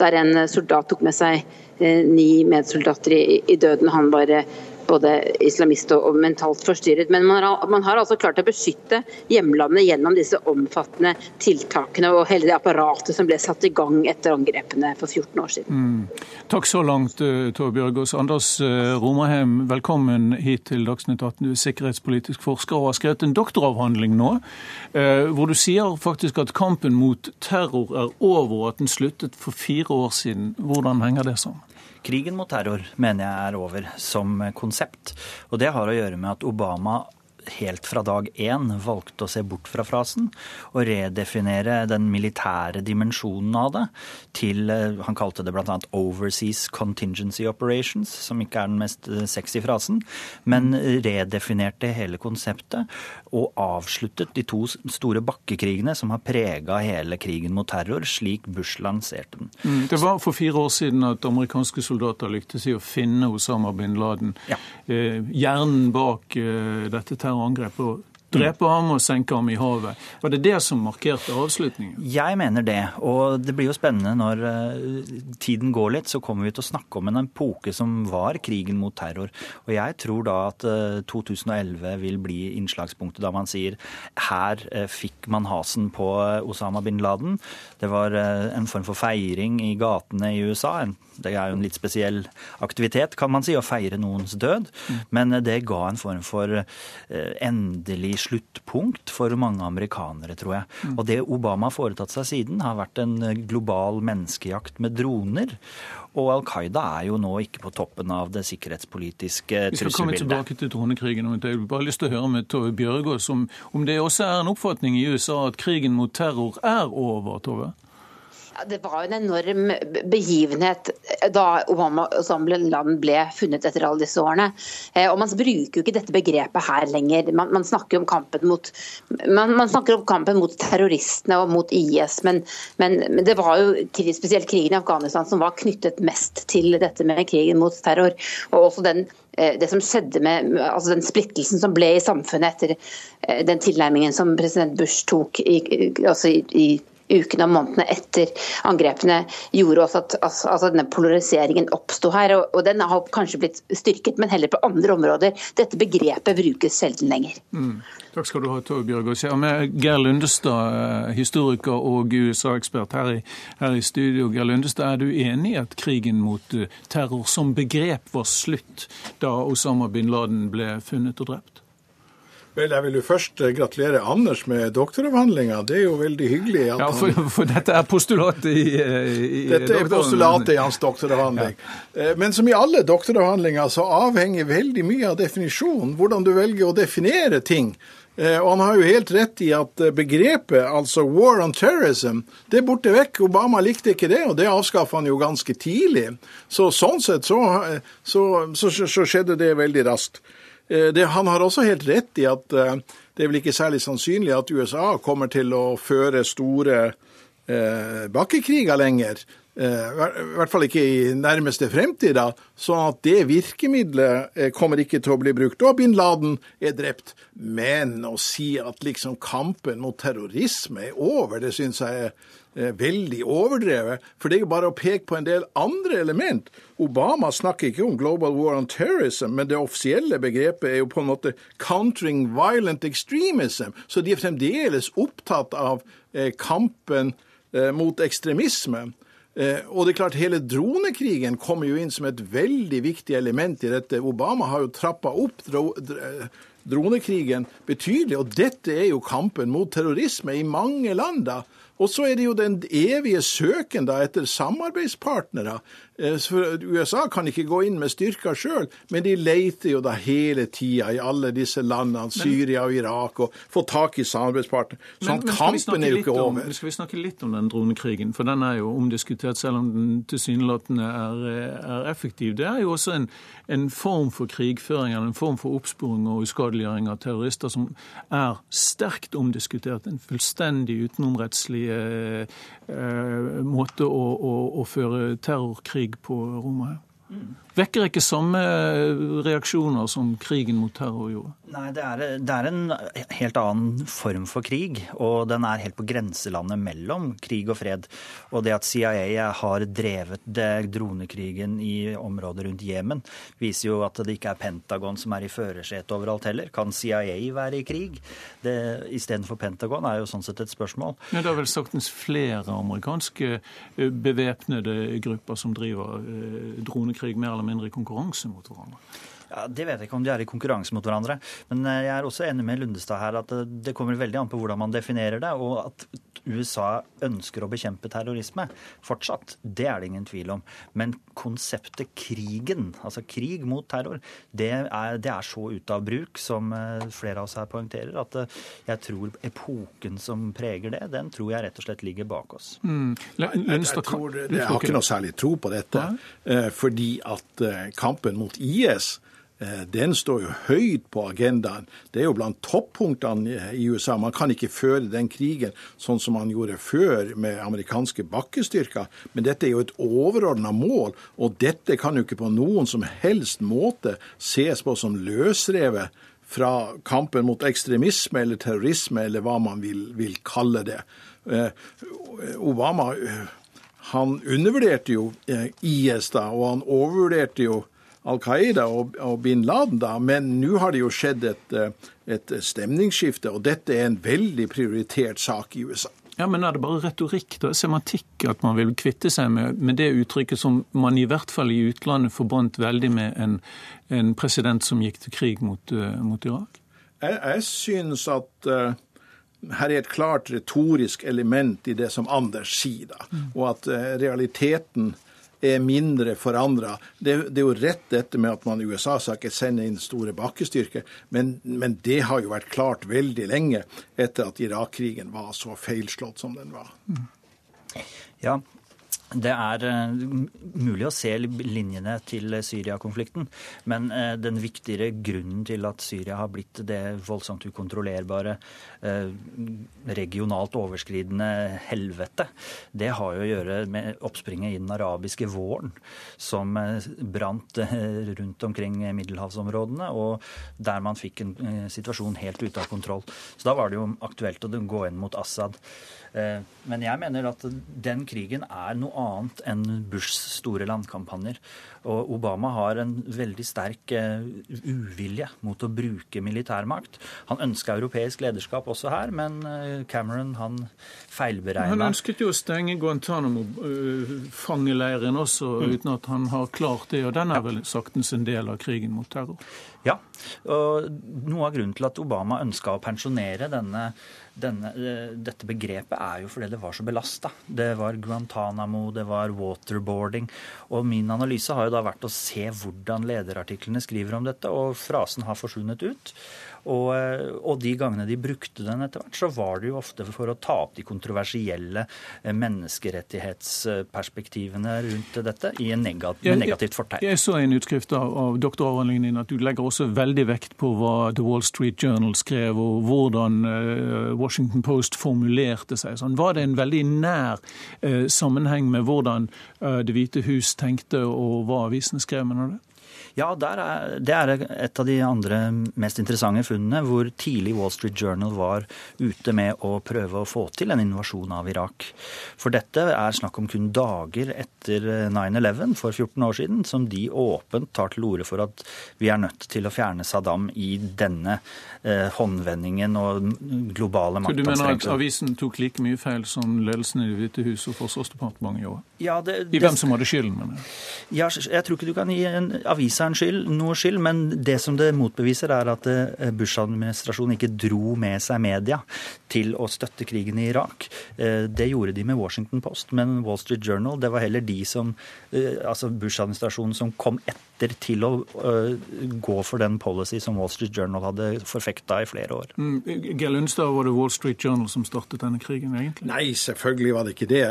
der en soldat tok med seg eh, ni medsoldater i, i døden. Han var både islamist og, mentalt forstyrret. Men man har, man har, altså klart å beskytte hjemlandet gjennom disse omfattende tiltakene og hele det apparatet som ble satt i gang etter angrepene for 14 år siden. Mm. Takk så langt, eh, Tove Bjørgaas. Anders eh, Romerheim, velkommen hit til Dagsnytt 18. Du er sikkerhetspolitisk forsker og har skrevet en doktoravhandling nå, eh, hvor du sier faktisk at kampen mot terror er over, og at den sluttet for fire år siden. Hvordan henger det sammen? Krigen mot terror mener jeg er over som konsept. Og det har å gjøre med at Obama helt fra dag én valgte å se bort fra frasen og redefinere den militære dimensjonen av det til eh, Han kalte det bl.a. 'overseas contingency operations', som ikke er den mest eh, sexy frasen, men redefinerte hele konseptet og avsluttet de to store bakkekrigene som har prega hele krigen mot terror, slik Bush lanserte den. Mm, det var for fire år siden at amerikanske soldater lyktes i å finne Osama bin Laden. Ja. Eh, hjernen bak eh, dette terrorangrepet terrorangrep og drepe ham og senke ham i havet. Var det det som markerte avslutningen? Jeg mener det. Og det blir jo spennende når uh, tiden går litt, så kommer vi til å snakke om en epoke som var krigen mot terror. Og jeg tror da at uh, 2011 vil bli innslagspunktet da man sier her uh, fikk man hasen på Osama bin Laden. Det var en form for feiring i gatene i USA. det er jo en litt spesiell aktivitet, kan man si, å feire noens død. Men det ga en form for eh, endelig sluttpunkt for mange amerikanere, tror jeg. Og det Obama har foretatt seg siden, har vært en global menneskejakt med droner. Og Al Qaida er jo nå ikke på toppen av det sikkerhetspolitiske trusselbildet. Vi skal komme tilbake til dronekrigen. om et øyeblikk. bare lyst til å høre med Tove Bjørgaas om, om det også er en oppfatning i USA at krigen mot terror er over, Tove? Det var en enorm begivenhet da Obama og land ble funnet etter alle disse årene. Eh, og Man bruker jo ikke dette begrepet her lenger. Man, man snakker, om mot, man, man snakker om kampen mot terroristene og mot IS, men, men, men, det var jo spesielt krigen i Afghanistan som var knyttet mest til dette med krigen mot terror. og også den eh, det som skjedde med altså den splittelsen som ble i samfunnet etter eh, den tilnærmingen som president Bush tok i, altså i, i ukene og månedene etter angrepene gjorde også at altså, altså denne polariseringen oppsto her. Og, og, Den har kanskje blitt styrket, men heller på andre områder. Dette begrepet brukes sjelden lenger. Mm. Takk skal du ha, Torbjørg. Og Ja, med Geir Lundestad, eh, historiker og USA-ekspert her, her, i studio. Geir Lundestad, er du enig i at krigen mot eh, terror som begrep var slutt da Osama bin Laden ble funnet og drept? Vel, Jeg vil jo først eh, gratulere Anders med doktoravhandlinga. Det er jo veldig hyggelig. at ja, for, for dette er postulatet i, eh, i Dette er postulatet i hans doktoravhandling. Ja. Eh, men som i alle doktoravhandlinger så avhenger veldig mye av definisjonen, hvordan du velger å definere ting. Og han har jo helt rett i at begrepet, altså war on terrorism, det er borte vekk. Obama likte ikke det, og det avskaffa han jo ganske tidlig. Så sånn sett så, så, så, så skjedde det veldig raskt. Eh, det, han har også helt rett i at eh, det er vel ikke særlig sannsynlig at USA kommer til å føre store eh, bakkekriger lenger. I hvert fall ikke i nærmeste fremtid. da, Sånn at det virkemidlet kommer ikke til å bli brukt. Og bin Laden er drept. Men å si at liksom kampen mot terrorisme er over, det syns jeg er Eh, veldig overdrevet. For det er jo bare å peke på en del andre element. Obama snakker ikke om global war on terrorism, men det offisielle begrepet er jo på en måte 'countering violent extremism'. Så de er fremdeles opptatt av eh, kampen eh, mot ekstremisme. Og det er klart, Hele dronekrigen kommer jo inn som et veldig viktig element i dette. Obama har jo trappa opp dronekrigen betydelig, og dette er jo kampen mot terrorisme i mange land. da. Og så er det jo den evige søken da etter samarbeidspartnere. Eh, for USA kan ikke gå inn med styrker sjøl, men de leter jo da hele tida i alle disse landene, Syria og Irak, og få tak i samarbeidspartnere. Sånn men, kampen er jo ikke over. Om, skal vi snakke litt om den dronekrigen? For den er jo omdiskutert, selv om den tilsynelatende er, er effektiv. Det er jo også en, en form for krigføring eller en form for oppsporing og uskadeliggjøring av terrorister som er sterkt omdiskutert. En fullstendig utenomrettslig måte å, å, å føre terrorkrig på Roma. Vekker ikke samme reaksjoner som krigen mot terror gjorde? Nei, det er, det er, en helt annen form for krig. Og den er helt på grenselandet mellom krig og fred. Og det at CIA har drevet dronekrigen i området rundt Jemen, viser jo at det ikke er Pentagon som er i førersetet overalt heller. Kan CIA være i krig istedenfor Pentagon, er jo sånn sett et spørsmål. Men det er vel saktens flere amerikanske eh, bevæpnede grupper som driver eh, dronekrig mer eller mindre i konkurranse mot hverandre? Ja, Det vet jeg ikke om de er i konkurranse mot hverandre. Men eh, jeg er også enig med Lundestad her at det kommer veldig an på hvordan man definerer det. Og at USA ønsker å bekjempe terrorisme fortsatt, det er det ingen tvil om. Men konseptet krigen, altså krig mot terror, det er, det er så ute av bruk, som eh, flere av oss her poengterer, at eh, jeg tror epoken som preger det, den tror jeg rett og slett ligger bak oss. Mm. Jeg, jeg, tror jeg har ikke noe særlig tro på dette, fordi at kampen mot IS Eh, den står jo høyt på agendaen. Det er jo blant toppunktene i USA. Man kan ikke føre den krigen sånn som man gjorde før med amerikanske bakkestyrker. Men dette er jo et overordna mål, og dette kan jo ikke på noen som helst måte ses på som løsrevet fra kampen mot ekstremisme eller terrorisme, eller hva man vil, vil kalle det. Eh, Obama han undervurderte jo eh, IS da, og han overvurderte jo Al Qaida og, og, bin Laden, da, men nå har det jo skjedd et, eh, et stemningsskifte, og dette er en veldig prioritert sak i USA. Ja, Men er det bare retorikk, da, semantikk, at man vil kvitte seg med, med det uttrykket som man i hvert fall i utlandet forbandt veldig med en, en, president som gikk til krig mot, uh, mot Irak? Jeg, jeg synes at uh, her er et klart retorisk element i det som Anders sier, da, mm. og at uh, realiteten er mindre forandra. Det, det, er jo rett dette med at man i USA skal ikke sende inn store bakkestyrker, men, men, det har jo vært klart veldig lenge etter at Irak-krigen var så feilslått som den var. Ja, det er uh, mulig å se linjene til Syria-konflikten, men uh, den viktigere grunnen til at Syria har blitt det voldsomt ukontrollerbare, uh, regionalt overskridende helvete, det har jo å gjøre med oppspringet i den arabiske våren, som brant rundt omkring middelhavsområdene, og der man fikk en situasjon helt ute av kontroll. Så da var det jo aktuelt å gå inn mot Assad. Eh, men jeg mener at den krigen er noe annet enn Bushs store landkampanjer. Og Obama har en veldig sterk eh, uvilje mot å bruke militærmakt. Han ønska europeisk lederskap også her, men eh, Cameron han feilberegna. Han ønsket jo å stenge Guantánamo-fangeleiren også, mm. uten at han har klart det. Og den er vel saktens en del av krigen mot terror? Ja. og Noe av grunnen til at Obama ønska å pensjonere denne denne, eh, dette begrepet er jo fordi det var så belasta. Det var Guantánamo, det var waterboarding. Og min analyse har jo da vært å se hvordan lederartiklene skriver om dette, og frasen har forsvunnet ut. Og, eh, og, de gangene de brukte den etter hvert, så var det jo ofte for å ta opp de kontroversielle eh, menneskerettighetsperspektivene rundt dette i en negativ, med negativt fortegn. Jeg, jeg, så en utskrift av, av doktoravhandlingen din at du legger også veldig vekt på hva The Wall Street Journal skrev, og hvordan uh, Washington Post formulerte seg. Sånn, var det en veldig nær uh, sammenheng med hvordan uh, Det hvite hus tenkte og hva avisene skrev? med det? Ja, er, det er et av de andre mest interessante funnene, hvor tidlig Wall Street Journal var ute med å prøve å få til en invasjon av Irak. For dette er snakk om kun dager etter 9-11 for 14 år siden, som de åpent tar til orde for at vi er nødt til å fjerne Saddam i denne eh, håndvendingen og globale maktanstrengelser. Så du mener at avisen tok like mye feil som ledelsen i Det hvite hus og Forsvarsdepartementet gjorde? Ja, det, I hvem som hadde skylden, mener jeg. Ja, jeg tror ikke du kan gi en avisa en skyld, noe skyld, men det som det motbeviser, er at eh, Bush-administrasjonen ikke dro med seg media til å støtte krigen i Irak. Eh, det gjorde de med Washington Post, men Wall Street Journal det var heller de som, eh, altså Bush-administrasjonen som kom etter til å gå for den policy som Wall Street Journal hadde forfekta i flere år. Mm. Geir Lundstad, var det Wall Street Journal som startet denne krigen, egentlig? Nei, selvfølgelig var det ikke det.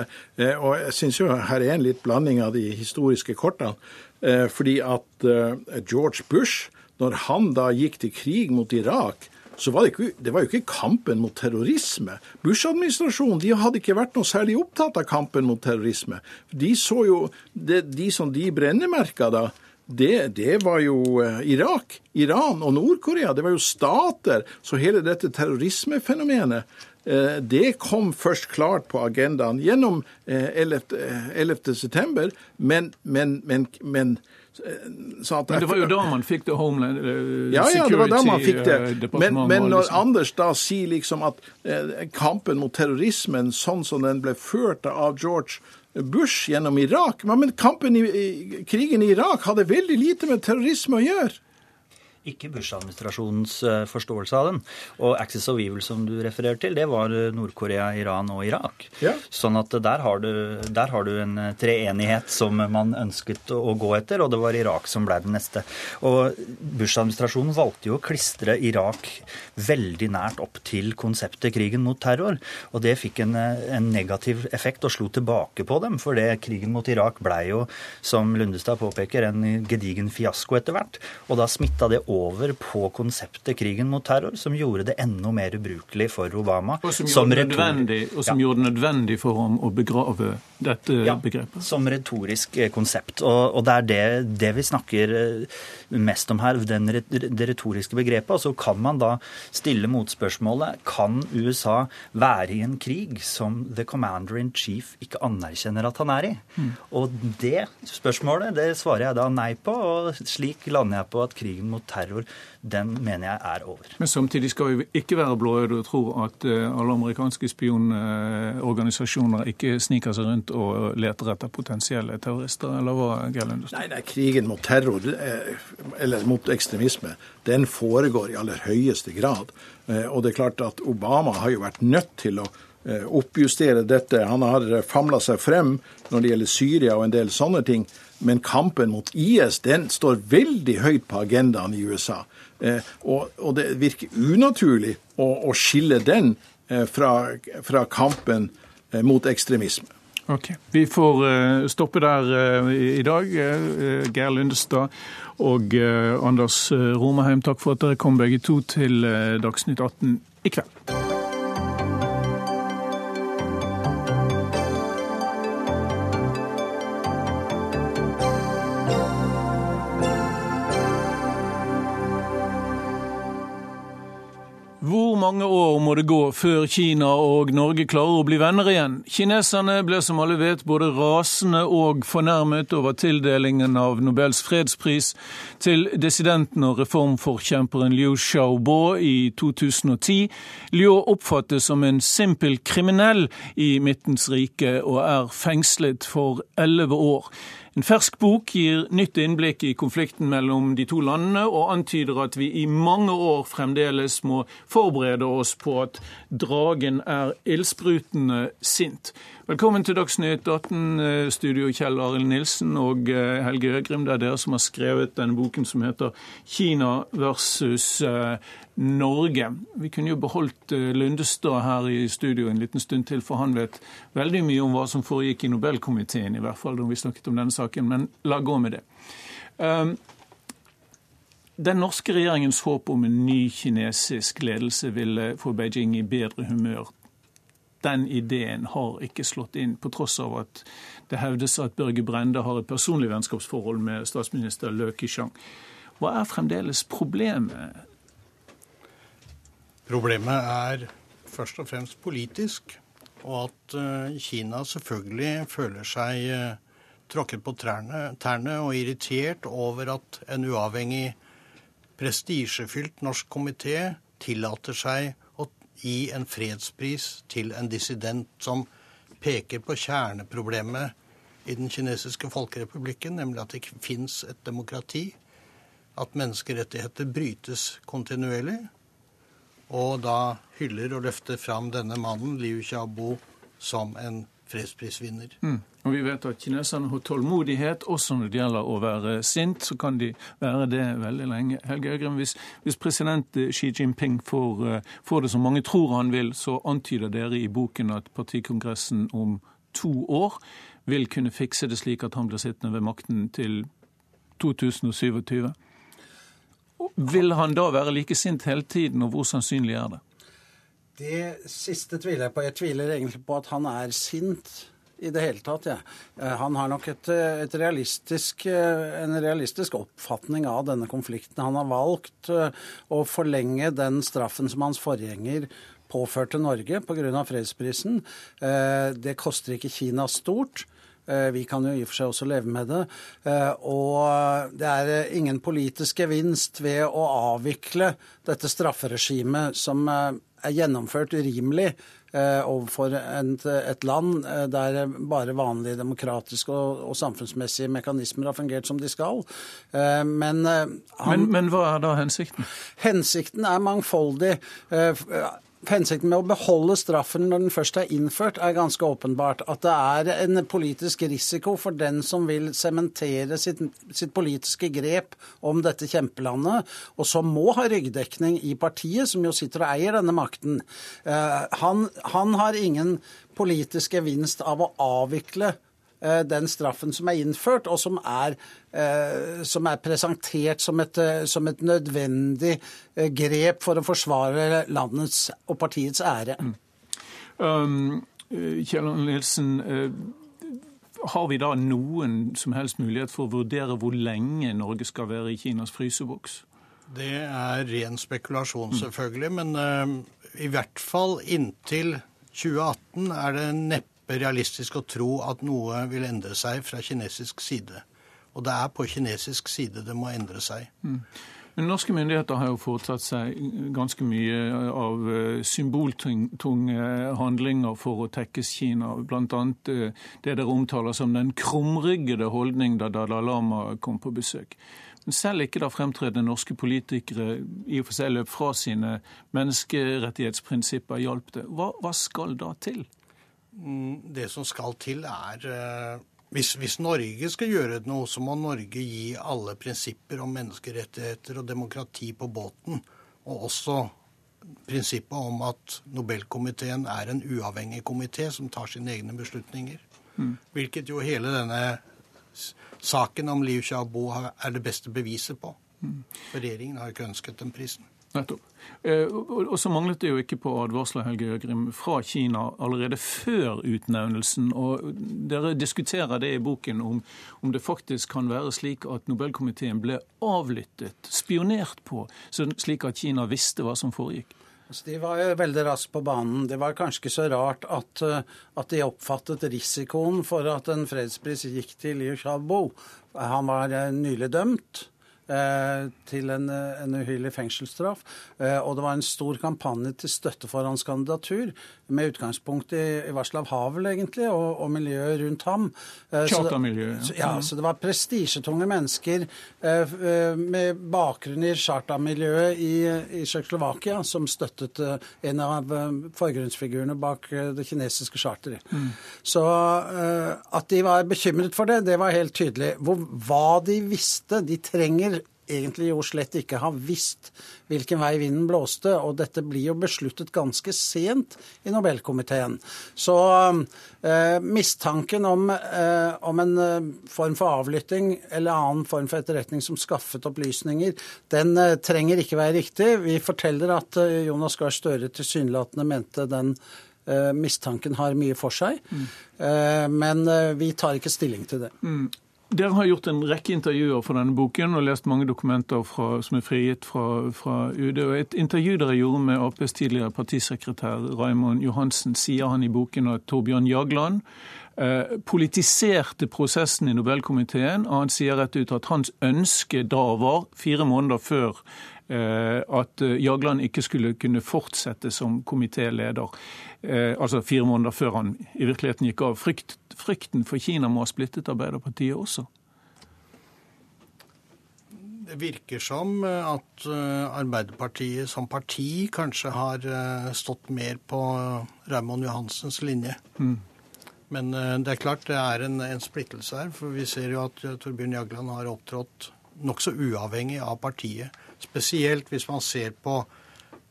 Og jeg syns jo her er en litt blanding av de historiske kortene. Eh, fordi at eh, George Bush, når han da gikk til krig mot Irak, så var det, ikke, det var jo ikke kampen mot terrorisme. Bush-administrasjonen de hadde ikke vært noe særlig opptatt av kampen mot terrorisme. De så jo, det, De som de brennemerka da, det, det, var jo eh, Irak, Iran og Nord-Korea. Det var jo stater. Så hele dette terrorismefenomenet det kom først klart på agendaen gjennom 11. 11. september, men, men, men, men så Men det var jo da man fikk det Homeland uh, ja, ja, det var da man fikk det. Men, men når liksom. Anders da sier liksom at eh, kampen mot terrorismen, sånn som den ble ført av George Bush gjennom Irak. Men kampen i, krigen i Irak hadde veldig lite med terrorisme å gjøre ikke Bush-administrasjonens eh, forståelse av den. Og Axis of Evil, som du refererer til, det var eh, Nord-Korea, Iran og Irak. Ja. Sånn at der har, du, der har, du, en eh, treenighet som man ønsket å gå etter, og det var Irak som ble den neste. Og Bush-administrasjonen valgte jo å klistre Irak veldig nært opp til konseptet krigen mot terror. Og det fikk en, en negativ effekt og slo tilbake på dem, for det krigen mot Irak blei jo, som Lundestad påpeker, en gedigen fiasko etter hvert. Og da smitta det over over på konseptet krigen mot terror, som gjorde det enda mer ubrukelig for Obama. Og som, som gjorde, det og som ja. gjorde det nødvendig for ham å begrave dette ja, begrepet. Som retorisk eh, konsept. Og, og det er det, det, vi snakker eh, mest om her, den, det retoriske begrepet. Og så kan man da stille motspørsmålet kan USA være i en krig som the commander in chief ikke anerkjenner at han er i? Mm. Og det spørsmålet det svarer jeg da nei på, og slik lander jeg på at krigen mot terror den mener jeg er over. Men samtidig skal vi ikke være blåøyde og tro at eh, alle amerikanske spionorganisasjoner ikke sniker seg rundt og leter etter potensielle terrorister, eller hva, Geir Nei, nei, krigen mot terror, eh, eller mot ekstremisme, den foregår i aller høyeste grad. Eh, og det er klart at Obama har jo vært nødt til å oppjustere dette. Han har famla seg frem når det gjelder Syria og en del sånne ting. Men kampen mot IS den står veldig høyt på agendaen i USA. Eh, og, og, det virker unaturlig å, å skille den eh, fra, fra, kampen eh, mot ekstremisme. Ok, Vi får uh, stoppe der uh, i dag. Uh, Geir Lundestad og Anders Romerheim, takk for at dere kom begge to til Dagsnytt 18 i kveld. Mange år må det gå før Kina og Norge klarer å bli venner igjen. Kineserne ble som alle vet både rasende og fornærmet over tildelingen av Nobels fredspris til dissidenten og reformforkjemperen Liu Xiaobo i 2010. Liu oppfattes som en simpel kriminell i Midtens rike og er fengslet for elleve år. En fersk bok gir nytt innblikk i konflikten mellom de to landene, og antyder at vi i mange år fremdeles må forberede oss på at dragen er ildsprutende sint. Velkommen til Dagsnytt 18, eh, studio Kjell Arild Nilsen og eh, Helge Øgrim. Det er dere som har skrevet denne boken som heter 'Kina versus eh, Norge. Vi kunne jo beholdt eh, Lundestad her i studio en liten stund til, for han vet veldig mye om hva som foregikk i Nobelkomiteen, i hvert fall når vi snakket om denne saken, men la gå med det. Um, den norske regjeringens håp om en ny kinesisk ledelse ville få Beijing i bedre humør. Den ideen har ikke slått inn, på tross av at det hevdes at Børge Brende har et personlig vennskapsforhold med statsminister Lø Kishang. Hva er fremdeles problemet? Problemet er først og fremst politisk. Og at eh, Kina selvfølgelig føler seg eh, tråkket på trærne, tærne og irritert over at en uavhengig prestisjefylt norsk komité tillater seg gi en fredspris til en dissident som peker på kjerneproblemet i den kinesiske folkerepublikken, nemlig at det ikke fins et demokrati, at menneskerettigheter brytes kontinuerlig, og da hyller og løfter fram denne mannen, Liu Xiaobo, som en fredsprisvinner. Mm. Og vi vet at kineserne har tålmodighet. Også når det gjelder å være sint, så kan de være det veldig lenge. Helge Øgrim, hvis, hvis, president Xi Jinping får, uh, får, det som mange tror han vil, så antyder dere i boken at partikongressen om to år vil kunne fikse det slik at han blir sittende ved makten til 2027. Vil han da være like sint hele tiden, og hvor sannsynlig er det? Det siste tviler jeg på. Jeg tviler egentlig på at han er sint i det hele tatt. Ja. Eh, han har nok et, et realistisk, eh, en realistisk oppfatning av denne konflikten. Han har valgt eh, å forlenge den straffen som hans forgjenger påførte Norge pga. fredsprisen. Det koster ikke Kina stort. Vi kan jo i og for seg også leve med det. Og det er ingen politisk gevinst ved å avvikle dette strafferegimet som gjennomført urimelig eh, overfor et, et, land eh, der bare vanlige demokratiske og, og, samfunnsmessige mekanismer har fungert som de skal. Eh, men, han, men, men, hva er da hensikten? Hensikten er mangfoldig. Hensikten med å beholde straffen når den først er innført, er ganske åpenbart. At det er en politisk risiko for den som vil sementere sitt, sitt, politiske grep om dette kjempelandet, og som må ha ryggdekning i partiet, som jo sitter og eier denne makten. Uh, han, han har ingen politisk gevinst av å avvikle Eh, den straffen som er innført, og som er, eh, som er presentert som et, eh, som et, nødvendig grep for å forsvare landets og partiets ære. Mm. Um, Kjell Nilsen, har vi da noen som helst mulighet for å vurdere hvor lenge Norge skal være i Kinas fryseboks? Det er ren spekulasjon, mm. selvfølgelig. Men uh, i hvert fall inntil 2018 er det neppe realistisk å tro at noe vil endre seg fra kinesisk side. Og det er på kinesisk side det må endre seg. Mm. Men Norske myndigheter har jo foretatt seg ganske mye av eh, symboltunge handlinger for å tekkes Kina. Bl.a. Eh, det dere omtaler som den krumryggede holdning da Dalai Lama kom på besøk. Men selv ikke da fremtredende norske politikere i og for seg løp fra sine menneskerettighetsprinsipper hjalp det. Hva, hva skal da til? Mm, det som skal til, er eh, hvis, hvis, Norge skal gjøre noe, så må Norge gi alle prinsipper om menneskerettigheter og demokrati på båten. Og også prinsippet om at Nobelkomiteen er en uavhengig komité som tar sine egne beslutninger. Mm. Hvilket jo hele denne saken om Liu Xiaobo er det beste beviset på. Mm. For regjeringen har ikke ønsket den prisen. Nettopp. Eh, og så manglet det jo ikke på advarsler Helge Øgrim, fra Kina allerede før utnevnelsen. og Dere diskuterer det i boken om, om det faktisk kan være slik at Nobelkomiteen ble avlyttet, spionert på, slik at Kina visste hva som foregikk. Altså, de var jo veldig raskt på banen. Det var kanskje ikke så rart at, eh, at de oppfattet risikoen for at en fredspris gikk til Liu Xiaobo. Han var eh, nylig dømt. Eh, til en, en uhyrlig fengselsstraff. Eh, og det var en stor kampanje til støtte for hans kandidatur, med utgangspunkt i, i Varslav Havel, egentlig, og, og miljøet rundt ham. Eh, Chartermiljøet. Ja. ja, så det var prestisjetunge mennesker med bakgrunn i chartermiljøet i, i Tsjekkoslovakia som støttet en av forgrunnsfigurene bak det kinesiske charteret. Mm. Så at de var bekymret for det, det var helt tydelig. Hvor, hva de visste De trenger egentlig jo slett ikke har visst hvilken vei vinden blåste. Og dette blir jo besluttet ganske sent i Nobelkomiteen. Så eh, mistanken om, eh, om, en eh, form for avlytting eller annen form for etterretning som skaffet opplysninger, den eh, trenger ikke være riktig. Vi forteller at eh, Jonas Gahr Støre tilsynelatende mente den eh, mistanken har mye for seg. Mm. Men vi tar ikke stilling til det. Mm. Dere har gjort en rekke intervjuer for denne boken og lest mange dokumenter fra, som er frigitt fra, fra, UD. og Et intervju dere gjorde med Aps tidligere partisekretær Raymond Johansen, sier han i boken at Torbjørn Jagland eh, politiserte prosessen i Nobelkomiteen. og Han sier rett ut at hans ønske da var, fire måneder før at Jagland ikke skulle kunne fortsette som komitéleder. Eh, altså fire måneder før han i virkeligheten gikk av. Frykt, frykten for Kina må ha splittet Arbeiderpartiet også? Det virker som eh, at eh, Arbeiderpartiet som parti kanskje har stått mer på Raymond Johansens linje. Mm. Men det er klart det er en, en, splittelse her. For vi ser jo at Torbjørn Jagland har opptrådt nokså uavhengig av partiet. Spesielt hvis man ser på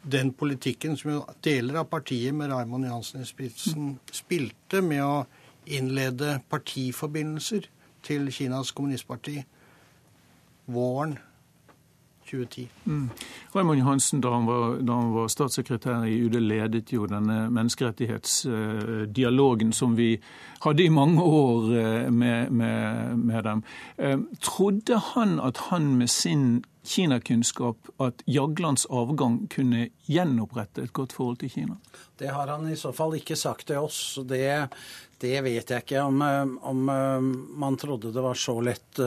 den politikken som jo deler av partiet med Raymond Johansen i spissen spilte med å innlede partiforbindelser til Kinas kommunistparti våren 2010. Mm. Raymond Johansen, da han, var, da han, var, statssekretær i UD, ledet jo denne menneskerettighetsdialogen som vi hadde i mange år eh, med, med, med dem. Eh, trodde han at han med sin Kina-kunnskap at Jaglands avgang kunne gjenopprette et godt forhold til Kina? Det har han i så fall ikke sagt til oss. Det, det vet jeg ikke om, om, man trodde det var så lett å,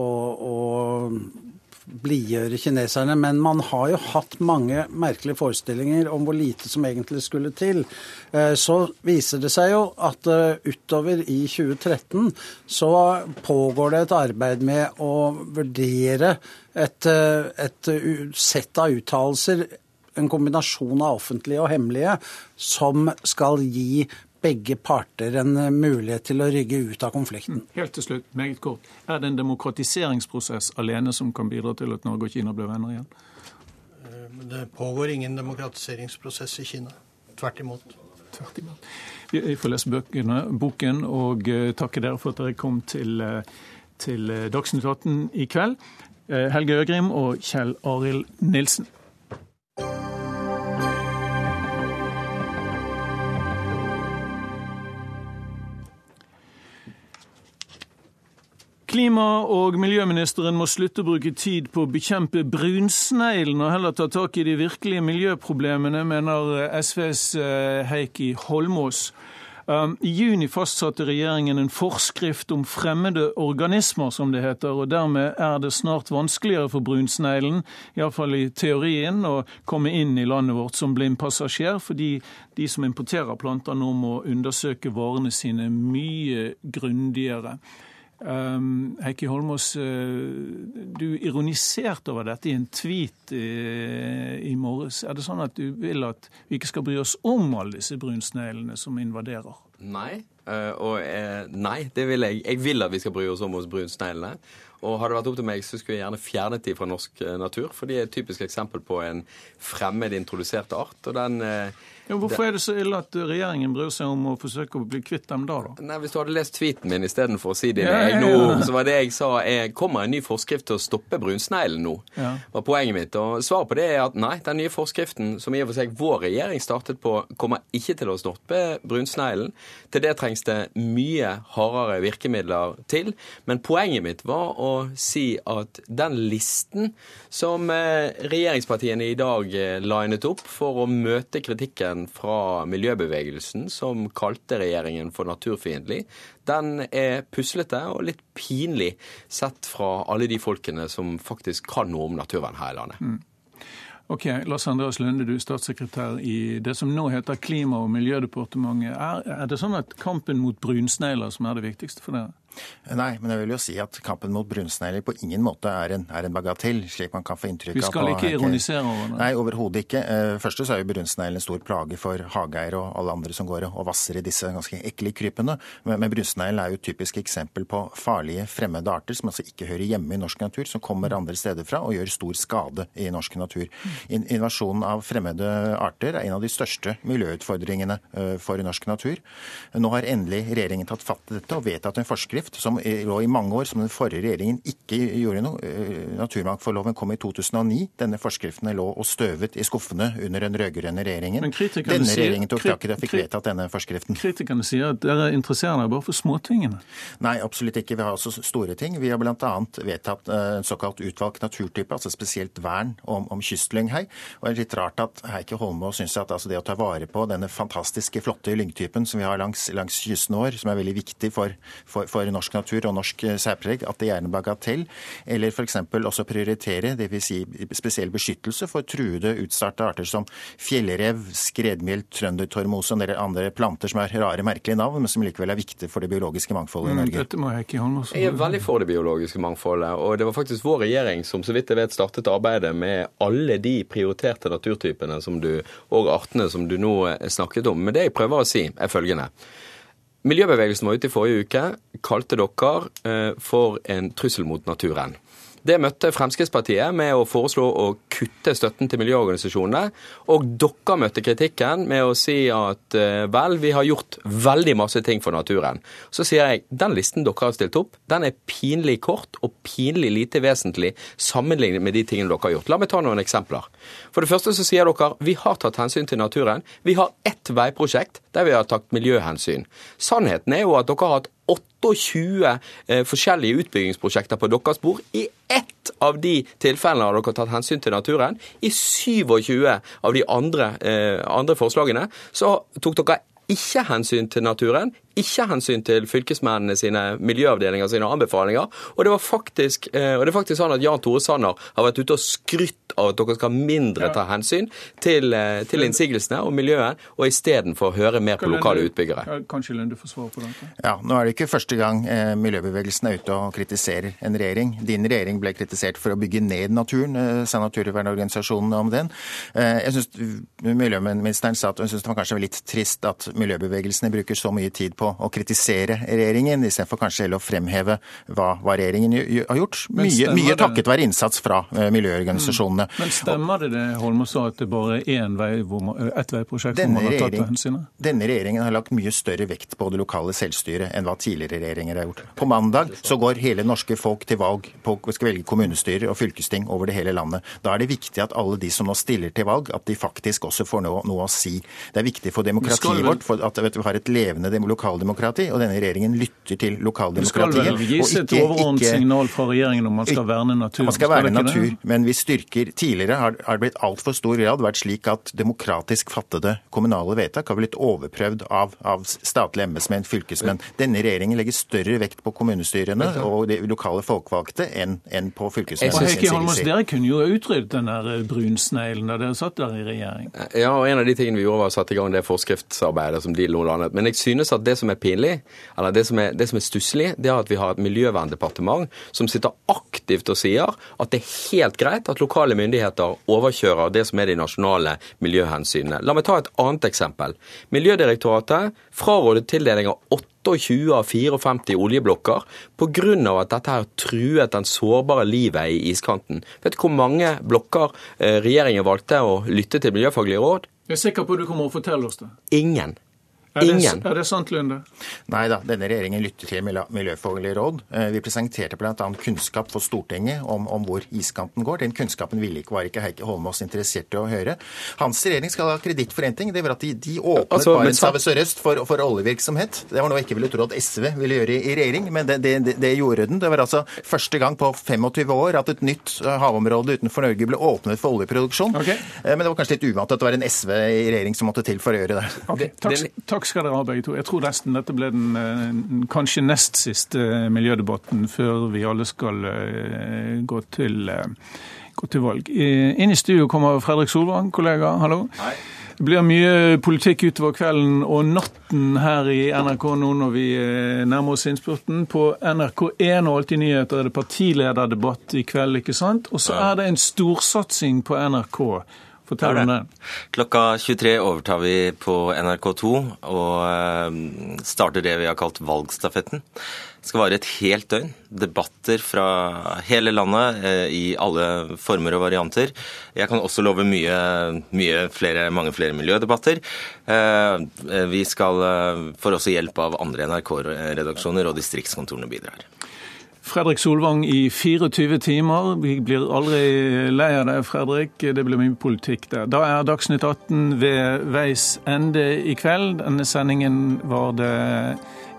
å blidgjøre kineserne. Men man har jo hatt mange merkelige forestillinger om hvor lite som egentlig skulle til. Eh, så viser det seg jo at eh, utover i 2013 så pågår det et arbeid med å vurdere et, eh, et sett av uttalelser en kombinasjon av offentlige og hemmelige, som skal gi begge parter en eh, mulighet til å rygge ut av konflikten. Mm. Helt til slutt, meget kort. Er det en demokratiseringsprosess alene som kan bidra til at Norge og Kina blir venner igjen? Eh, det pågår ingen demokratiseringsprosess i Kina. Tvert imot. Tvert imot. Vi får lese bøkene, boken og eh, takke dere for at dere kom til, til Dagsnytt 18 i kveld. Helge Øgrim og Kjell Arild Nilsen. Klima- og miljøministeren må slutte å bruke tid på å bekjempe brunsneglen, og heller ta tak i de virkelige miljøproblemene, mener SVs eh, Heikki Holmås. Um, I juni fastsatte regjeringen en forskrift om fremmede organismer, som det heter. og Dermed er det snart vanskeligere for brunsneglen, iallfall i teorien, å komme inn i landet vårt som blindpassasjer, fordi de som importerer planter nå må undersøke varene sine mye grundigere. Um, Heikki Holmås, uh, du ironiserte over dette i en tweet i, i morges. Er det sånn at du vil at vi ikke skal bry oss om alle disse brunsneglene som invaderer? Nei, uh, og nei, det vil jeg. Jeg vil at vi skal bry oss om oss brunsneglene. Og hadde det vært opp til meg, så skulle jeg gjerne fjernet de fra norsk natur. For de er et typisk eksempel på en fremmed introdusert art. og den ja, hvorfor er det så ille at regjeringen bryr seg om å forsøke å bli kvitt dem da? da? Nei, Hvis du hadde lest tweeten min istedenfor å si dine ja, egne ja, ord, så var det jeg sa jeg kommer en ny forskrift til å stoppe brunsneglen nå. Ja. var poenget mitt. Og svaret på det er at nei, den nye forskriften som i og for seg vår regjering startet på, kommer ikke til å stoppe brunsneglen. Til det trengs det mye hardere virkemidler til. Men poenget mitt var å si at den listen som eh, regjeringspartiene i dag eh, linet opp for å møte kritikken kritikken fra miljøbevegelsen som kalte regjeringen for naturfiendtlig, den er puslete og litt pinlig sett fra alle de folkene som faktisk kan noe om naturvern her i landet. Mm. Ok, Lars Andreas Lunde, du er statssekretær i det som nå heter Klima- og miljødepartementet. Er, er det sånn at kampen mot brunsnegler som er det viktigste for dere? Nei, men jeg vil jo si at kampen mot brunsnegler på ingen måte er en, er en bagatell, slik man kan få inntrykk av. Vi skal ikke ironisere over det? Nei, overhodet ikke. Først første så er jo brunsneglen en stor plage for hageeiere og alle andre som går og vasser i disse ganske ekle krypene. Men, men brunsnegl er jo et typisk eksempel på farlige fremmede arter som altså ikke hører hjemme i norsk natur, som kommer andre steder fra og gjør stor skade i norsk natur. In invasjonen av fremmede arter er en av de største miljøutfordringene eh, for norsk natur. Nå har endelig regjeringen tatt fatt i dette og vedtatt en forskrift som lå i mange år, som den forrige regjeringen ikke gjorde noe. Eh, naturmangfoldloven kom i 2009. Denne forskriften lå og støvet i skuffene under den rød-grønne regjeringen. Denne regjeringen tok tak i det og fikk vedtatt denne forskriften. Kritikerne sier at dere interesserer dere bare for småtingene? Nei, absolutt ikke. Vi har også store ting. Vi har bl.a. vedtatt eh, en såkalt utvalgt naturtype, altså spesielt vern om, om kystlynghei. Og det er litt rart at Heikki Holmås syns at altså det å ta vare på denne fantastiske, flotte lyngtypen som vi har langs, langs kysten vår, som er veldig viktig for, for, for norsk natur, og norsk eh, særpreg, at det er en bagatell. Eller f.eks. også prioritere, dvs. Si spesiell beskyttelse for truede, utstarta arter som fjellrev, skredmjeld, trøndertormose og andre planter som har rare, merkelige navn, men som likevel er viktige for det biologiske mangfoldet i Norge. Dette må jeg ikke holde Jeg er veldig for det biologiske mangfoldet. Og det var faktisk vår regjering som så vidt jeg vet startet arbeidet med alle de prioriterte naturtypene som du, og artene som du nå snakket om. Men det jeg prøver å si, er følgende. Miljøbevegelsen var ute i forrige uke, kalte dere eh, for en trussel mot naturen. Det møtte Fremskrittspartiet med å foreslå å kutte støtten til miljøorganisasjonene. Og dere møtte kritikken med å si at eh, vel, vi har gjort veldig masse ting for naturen. Så sier jeg den listen dere har stilt opp, den er pinlig kort og pinlig lite vesentlig sammenlignet med de tingene dere har gjort. La meg ta noen eksempler. For det første så sier dere vi har tatt hensyn til naturen. Vi har ett veiprosjekt der vi har tatt miljøhensyn. Sannheten er jo at dere har hatt 28 eh, forskjellige utbyggingsprosjekter på deres bord. I ett av de tilfellene har dere tatt hensyn til naturen. I 27 av de andre, eh, andre forslagene så tok dere ikke hensyn til naturen, ikke hensyn til fylkesmennene sine miljøavdelinger sine anbefalinger. Og det, var faktisk, eh, og det er faktisk sånn at Jan Tore Sanner har vært ute og skrytt av at dere skal mindre ta hensyn til, eh, til innsigelsene og miljøet, og istedenfor høre mer på lokale utbyggere. Kanskje Lunde får svar på det? Ja, Nå er det ikke første gang eh, miljøbevegelsen er ute og kritiserer en regjering. Din regjering ble kritisert for å bygge ned naturen, sa naturvernorganisasjonene om den. Jeg synes Miljøministeren sa at hun syntes det var kanskje litt trist at miljøbevegelsene bruker så mye tid på å kritisere regjeringen, istedenfor kanskje heller å fremheve hva, hva regjeringen har gjort. Mye, mye takket være innsats fra uh, miljøorganisasjonene. Mm. Men stemmer det det Holmås sa, at det bare er én vei, ett veiprosjekt hvor man har tatt hensynet? Denne regjeringen har lagt mye større vekt på det lokale selvstyret enn hva tidligere regjeringer har gjort. På mandag så går hele norske folk til valg på skal velge kommunestyrer og fylkesting over det hele landet. Da er det viktig at alle de som nå stiller til valg, at de faktisk også får noe, noe å si. Det er viktig for demokratiet vårt for at vi har et levende lokaldemokrati, og denne regjeringen lytter til lokaldemokratiet. Det skal vel gis et overordnet signal fra regjeringen om man skal verne natur? Man skal verne natur, men vi styrker Tidligere har det blitt altfor stor grad vært slik at demokratisk fattede kommunale vedtak har blitt overprøvd av, av statlige embetsmenn, fylkesmenn. Denne regjeringen legger større vekt på kommunestyrene og de lokale folkevalgte enn, enn på fylkesmennene. Dere kunne jo utryddet den der brunsneglen da dere satt der i regjering? Ja, og en av de tingene vi gjorde var å sette i gang det forskriftsarbeidet som de lo landet. Men jeg synes at det som er pinlig, eller det som er, det som er stusslig, det er at vi har et miljøverndepartement som sitter aktivt og sier at det er helt greit at lokale myndigheter overkjører det som er de nasjonale miljøhensynene. La meg ta et annet eksempel. Miljødirektoratet frarådet tildeling av 28 av 54 oljeblokker pga. at dette har truet den sårbare livet i iskanten. Vet du hvor mange blokker eh, regjeringen valgte å lytte til miljøfaglige råd? Jeg er sikker på at du kommer å fortelle oss det. Ingen. Er det, er det, sant, Lunde? Nei da, denne regjeringen lytter til miljøfaglige råd. Eh, vi presenterte bl.a. kunnskap for Stortinget om, om, hvor iskanten går. Den kunnskapen ville ikke, var ikke Heikki Holmås interessert i å høre. Hans regjering skal ha kreditt for én ting. Det var at de, de åpnet altså, Barentshavet sørøst for, for, oljevirksomhet. Det var noe jeg ikke ville tro at SV ville gjøre i, i regjering, men det, det, det, gjorde den. Det var altså første gang på 25 år at et nytt eh, havområde utenfor Norge ble åpnet for oljeproduksjon. Okay. Eh, men det var kanskje litt uvant at det var en SV i regjering som måtte til for å gjøre det. Okay. Takk, takk skal dere ha, begge to. Jeg tror nesten dette ble den eh, kanskje nest siste eh, miljødebatten før vi alle skal eh, gå til, gå til valg. Inn i studio kommer Fredrik Solvang, kollega. Hallo. Hei. Det blir mye politikk utover kvelden og natten her i NRK nå når vi nærmer oss innspurten. På NRK1 og Alltid nyheter er det partilederdebatt i kveld, ikke sant? Og så er det en storsatsing på NRK. Fortell om det. Klokka 23 overtar vi på NRK2 og eh, starter det vi har kalt Valgstafetten. Det skal vare et helt døgn. Debatter fra hele landet eh, i alle former og varianter. Jeg kan også love mye, mye flere, mange flere miljødebatter. Eh, vi skal får også hjelp av andre NRK-redaksjoner, og distriktskontorene bidrar. Fredrik Solvang i 24 timer. Vi blir aldri lei av deg, Fredrik. Det blir mye politikk der. Da er Dagsnytt 18 ved veis ende i kveld. Denne sendingen var det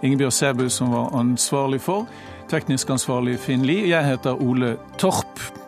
Ingebjørg Sæbu som var ansvarlig for. Teknisk ansvarlig Finn Lie. Jeg heter Ole Torp.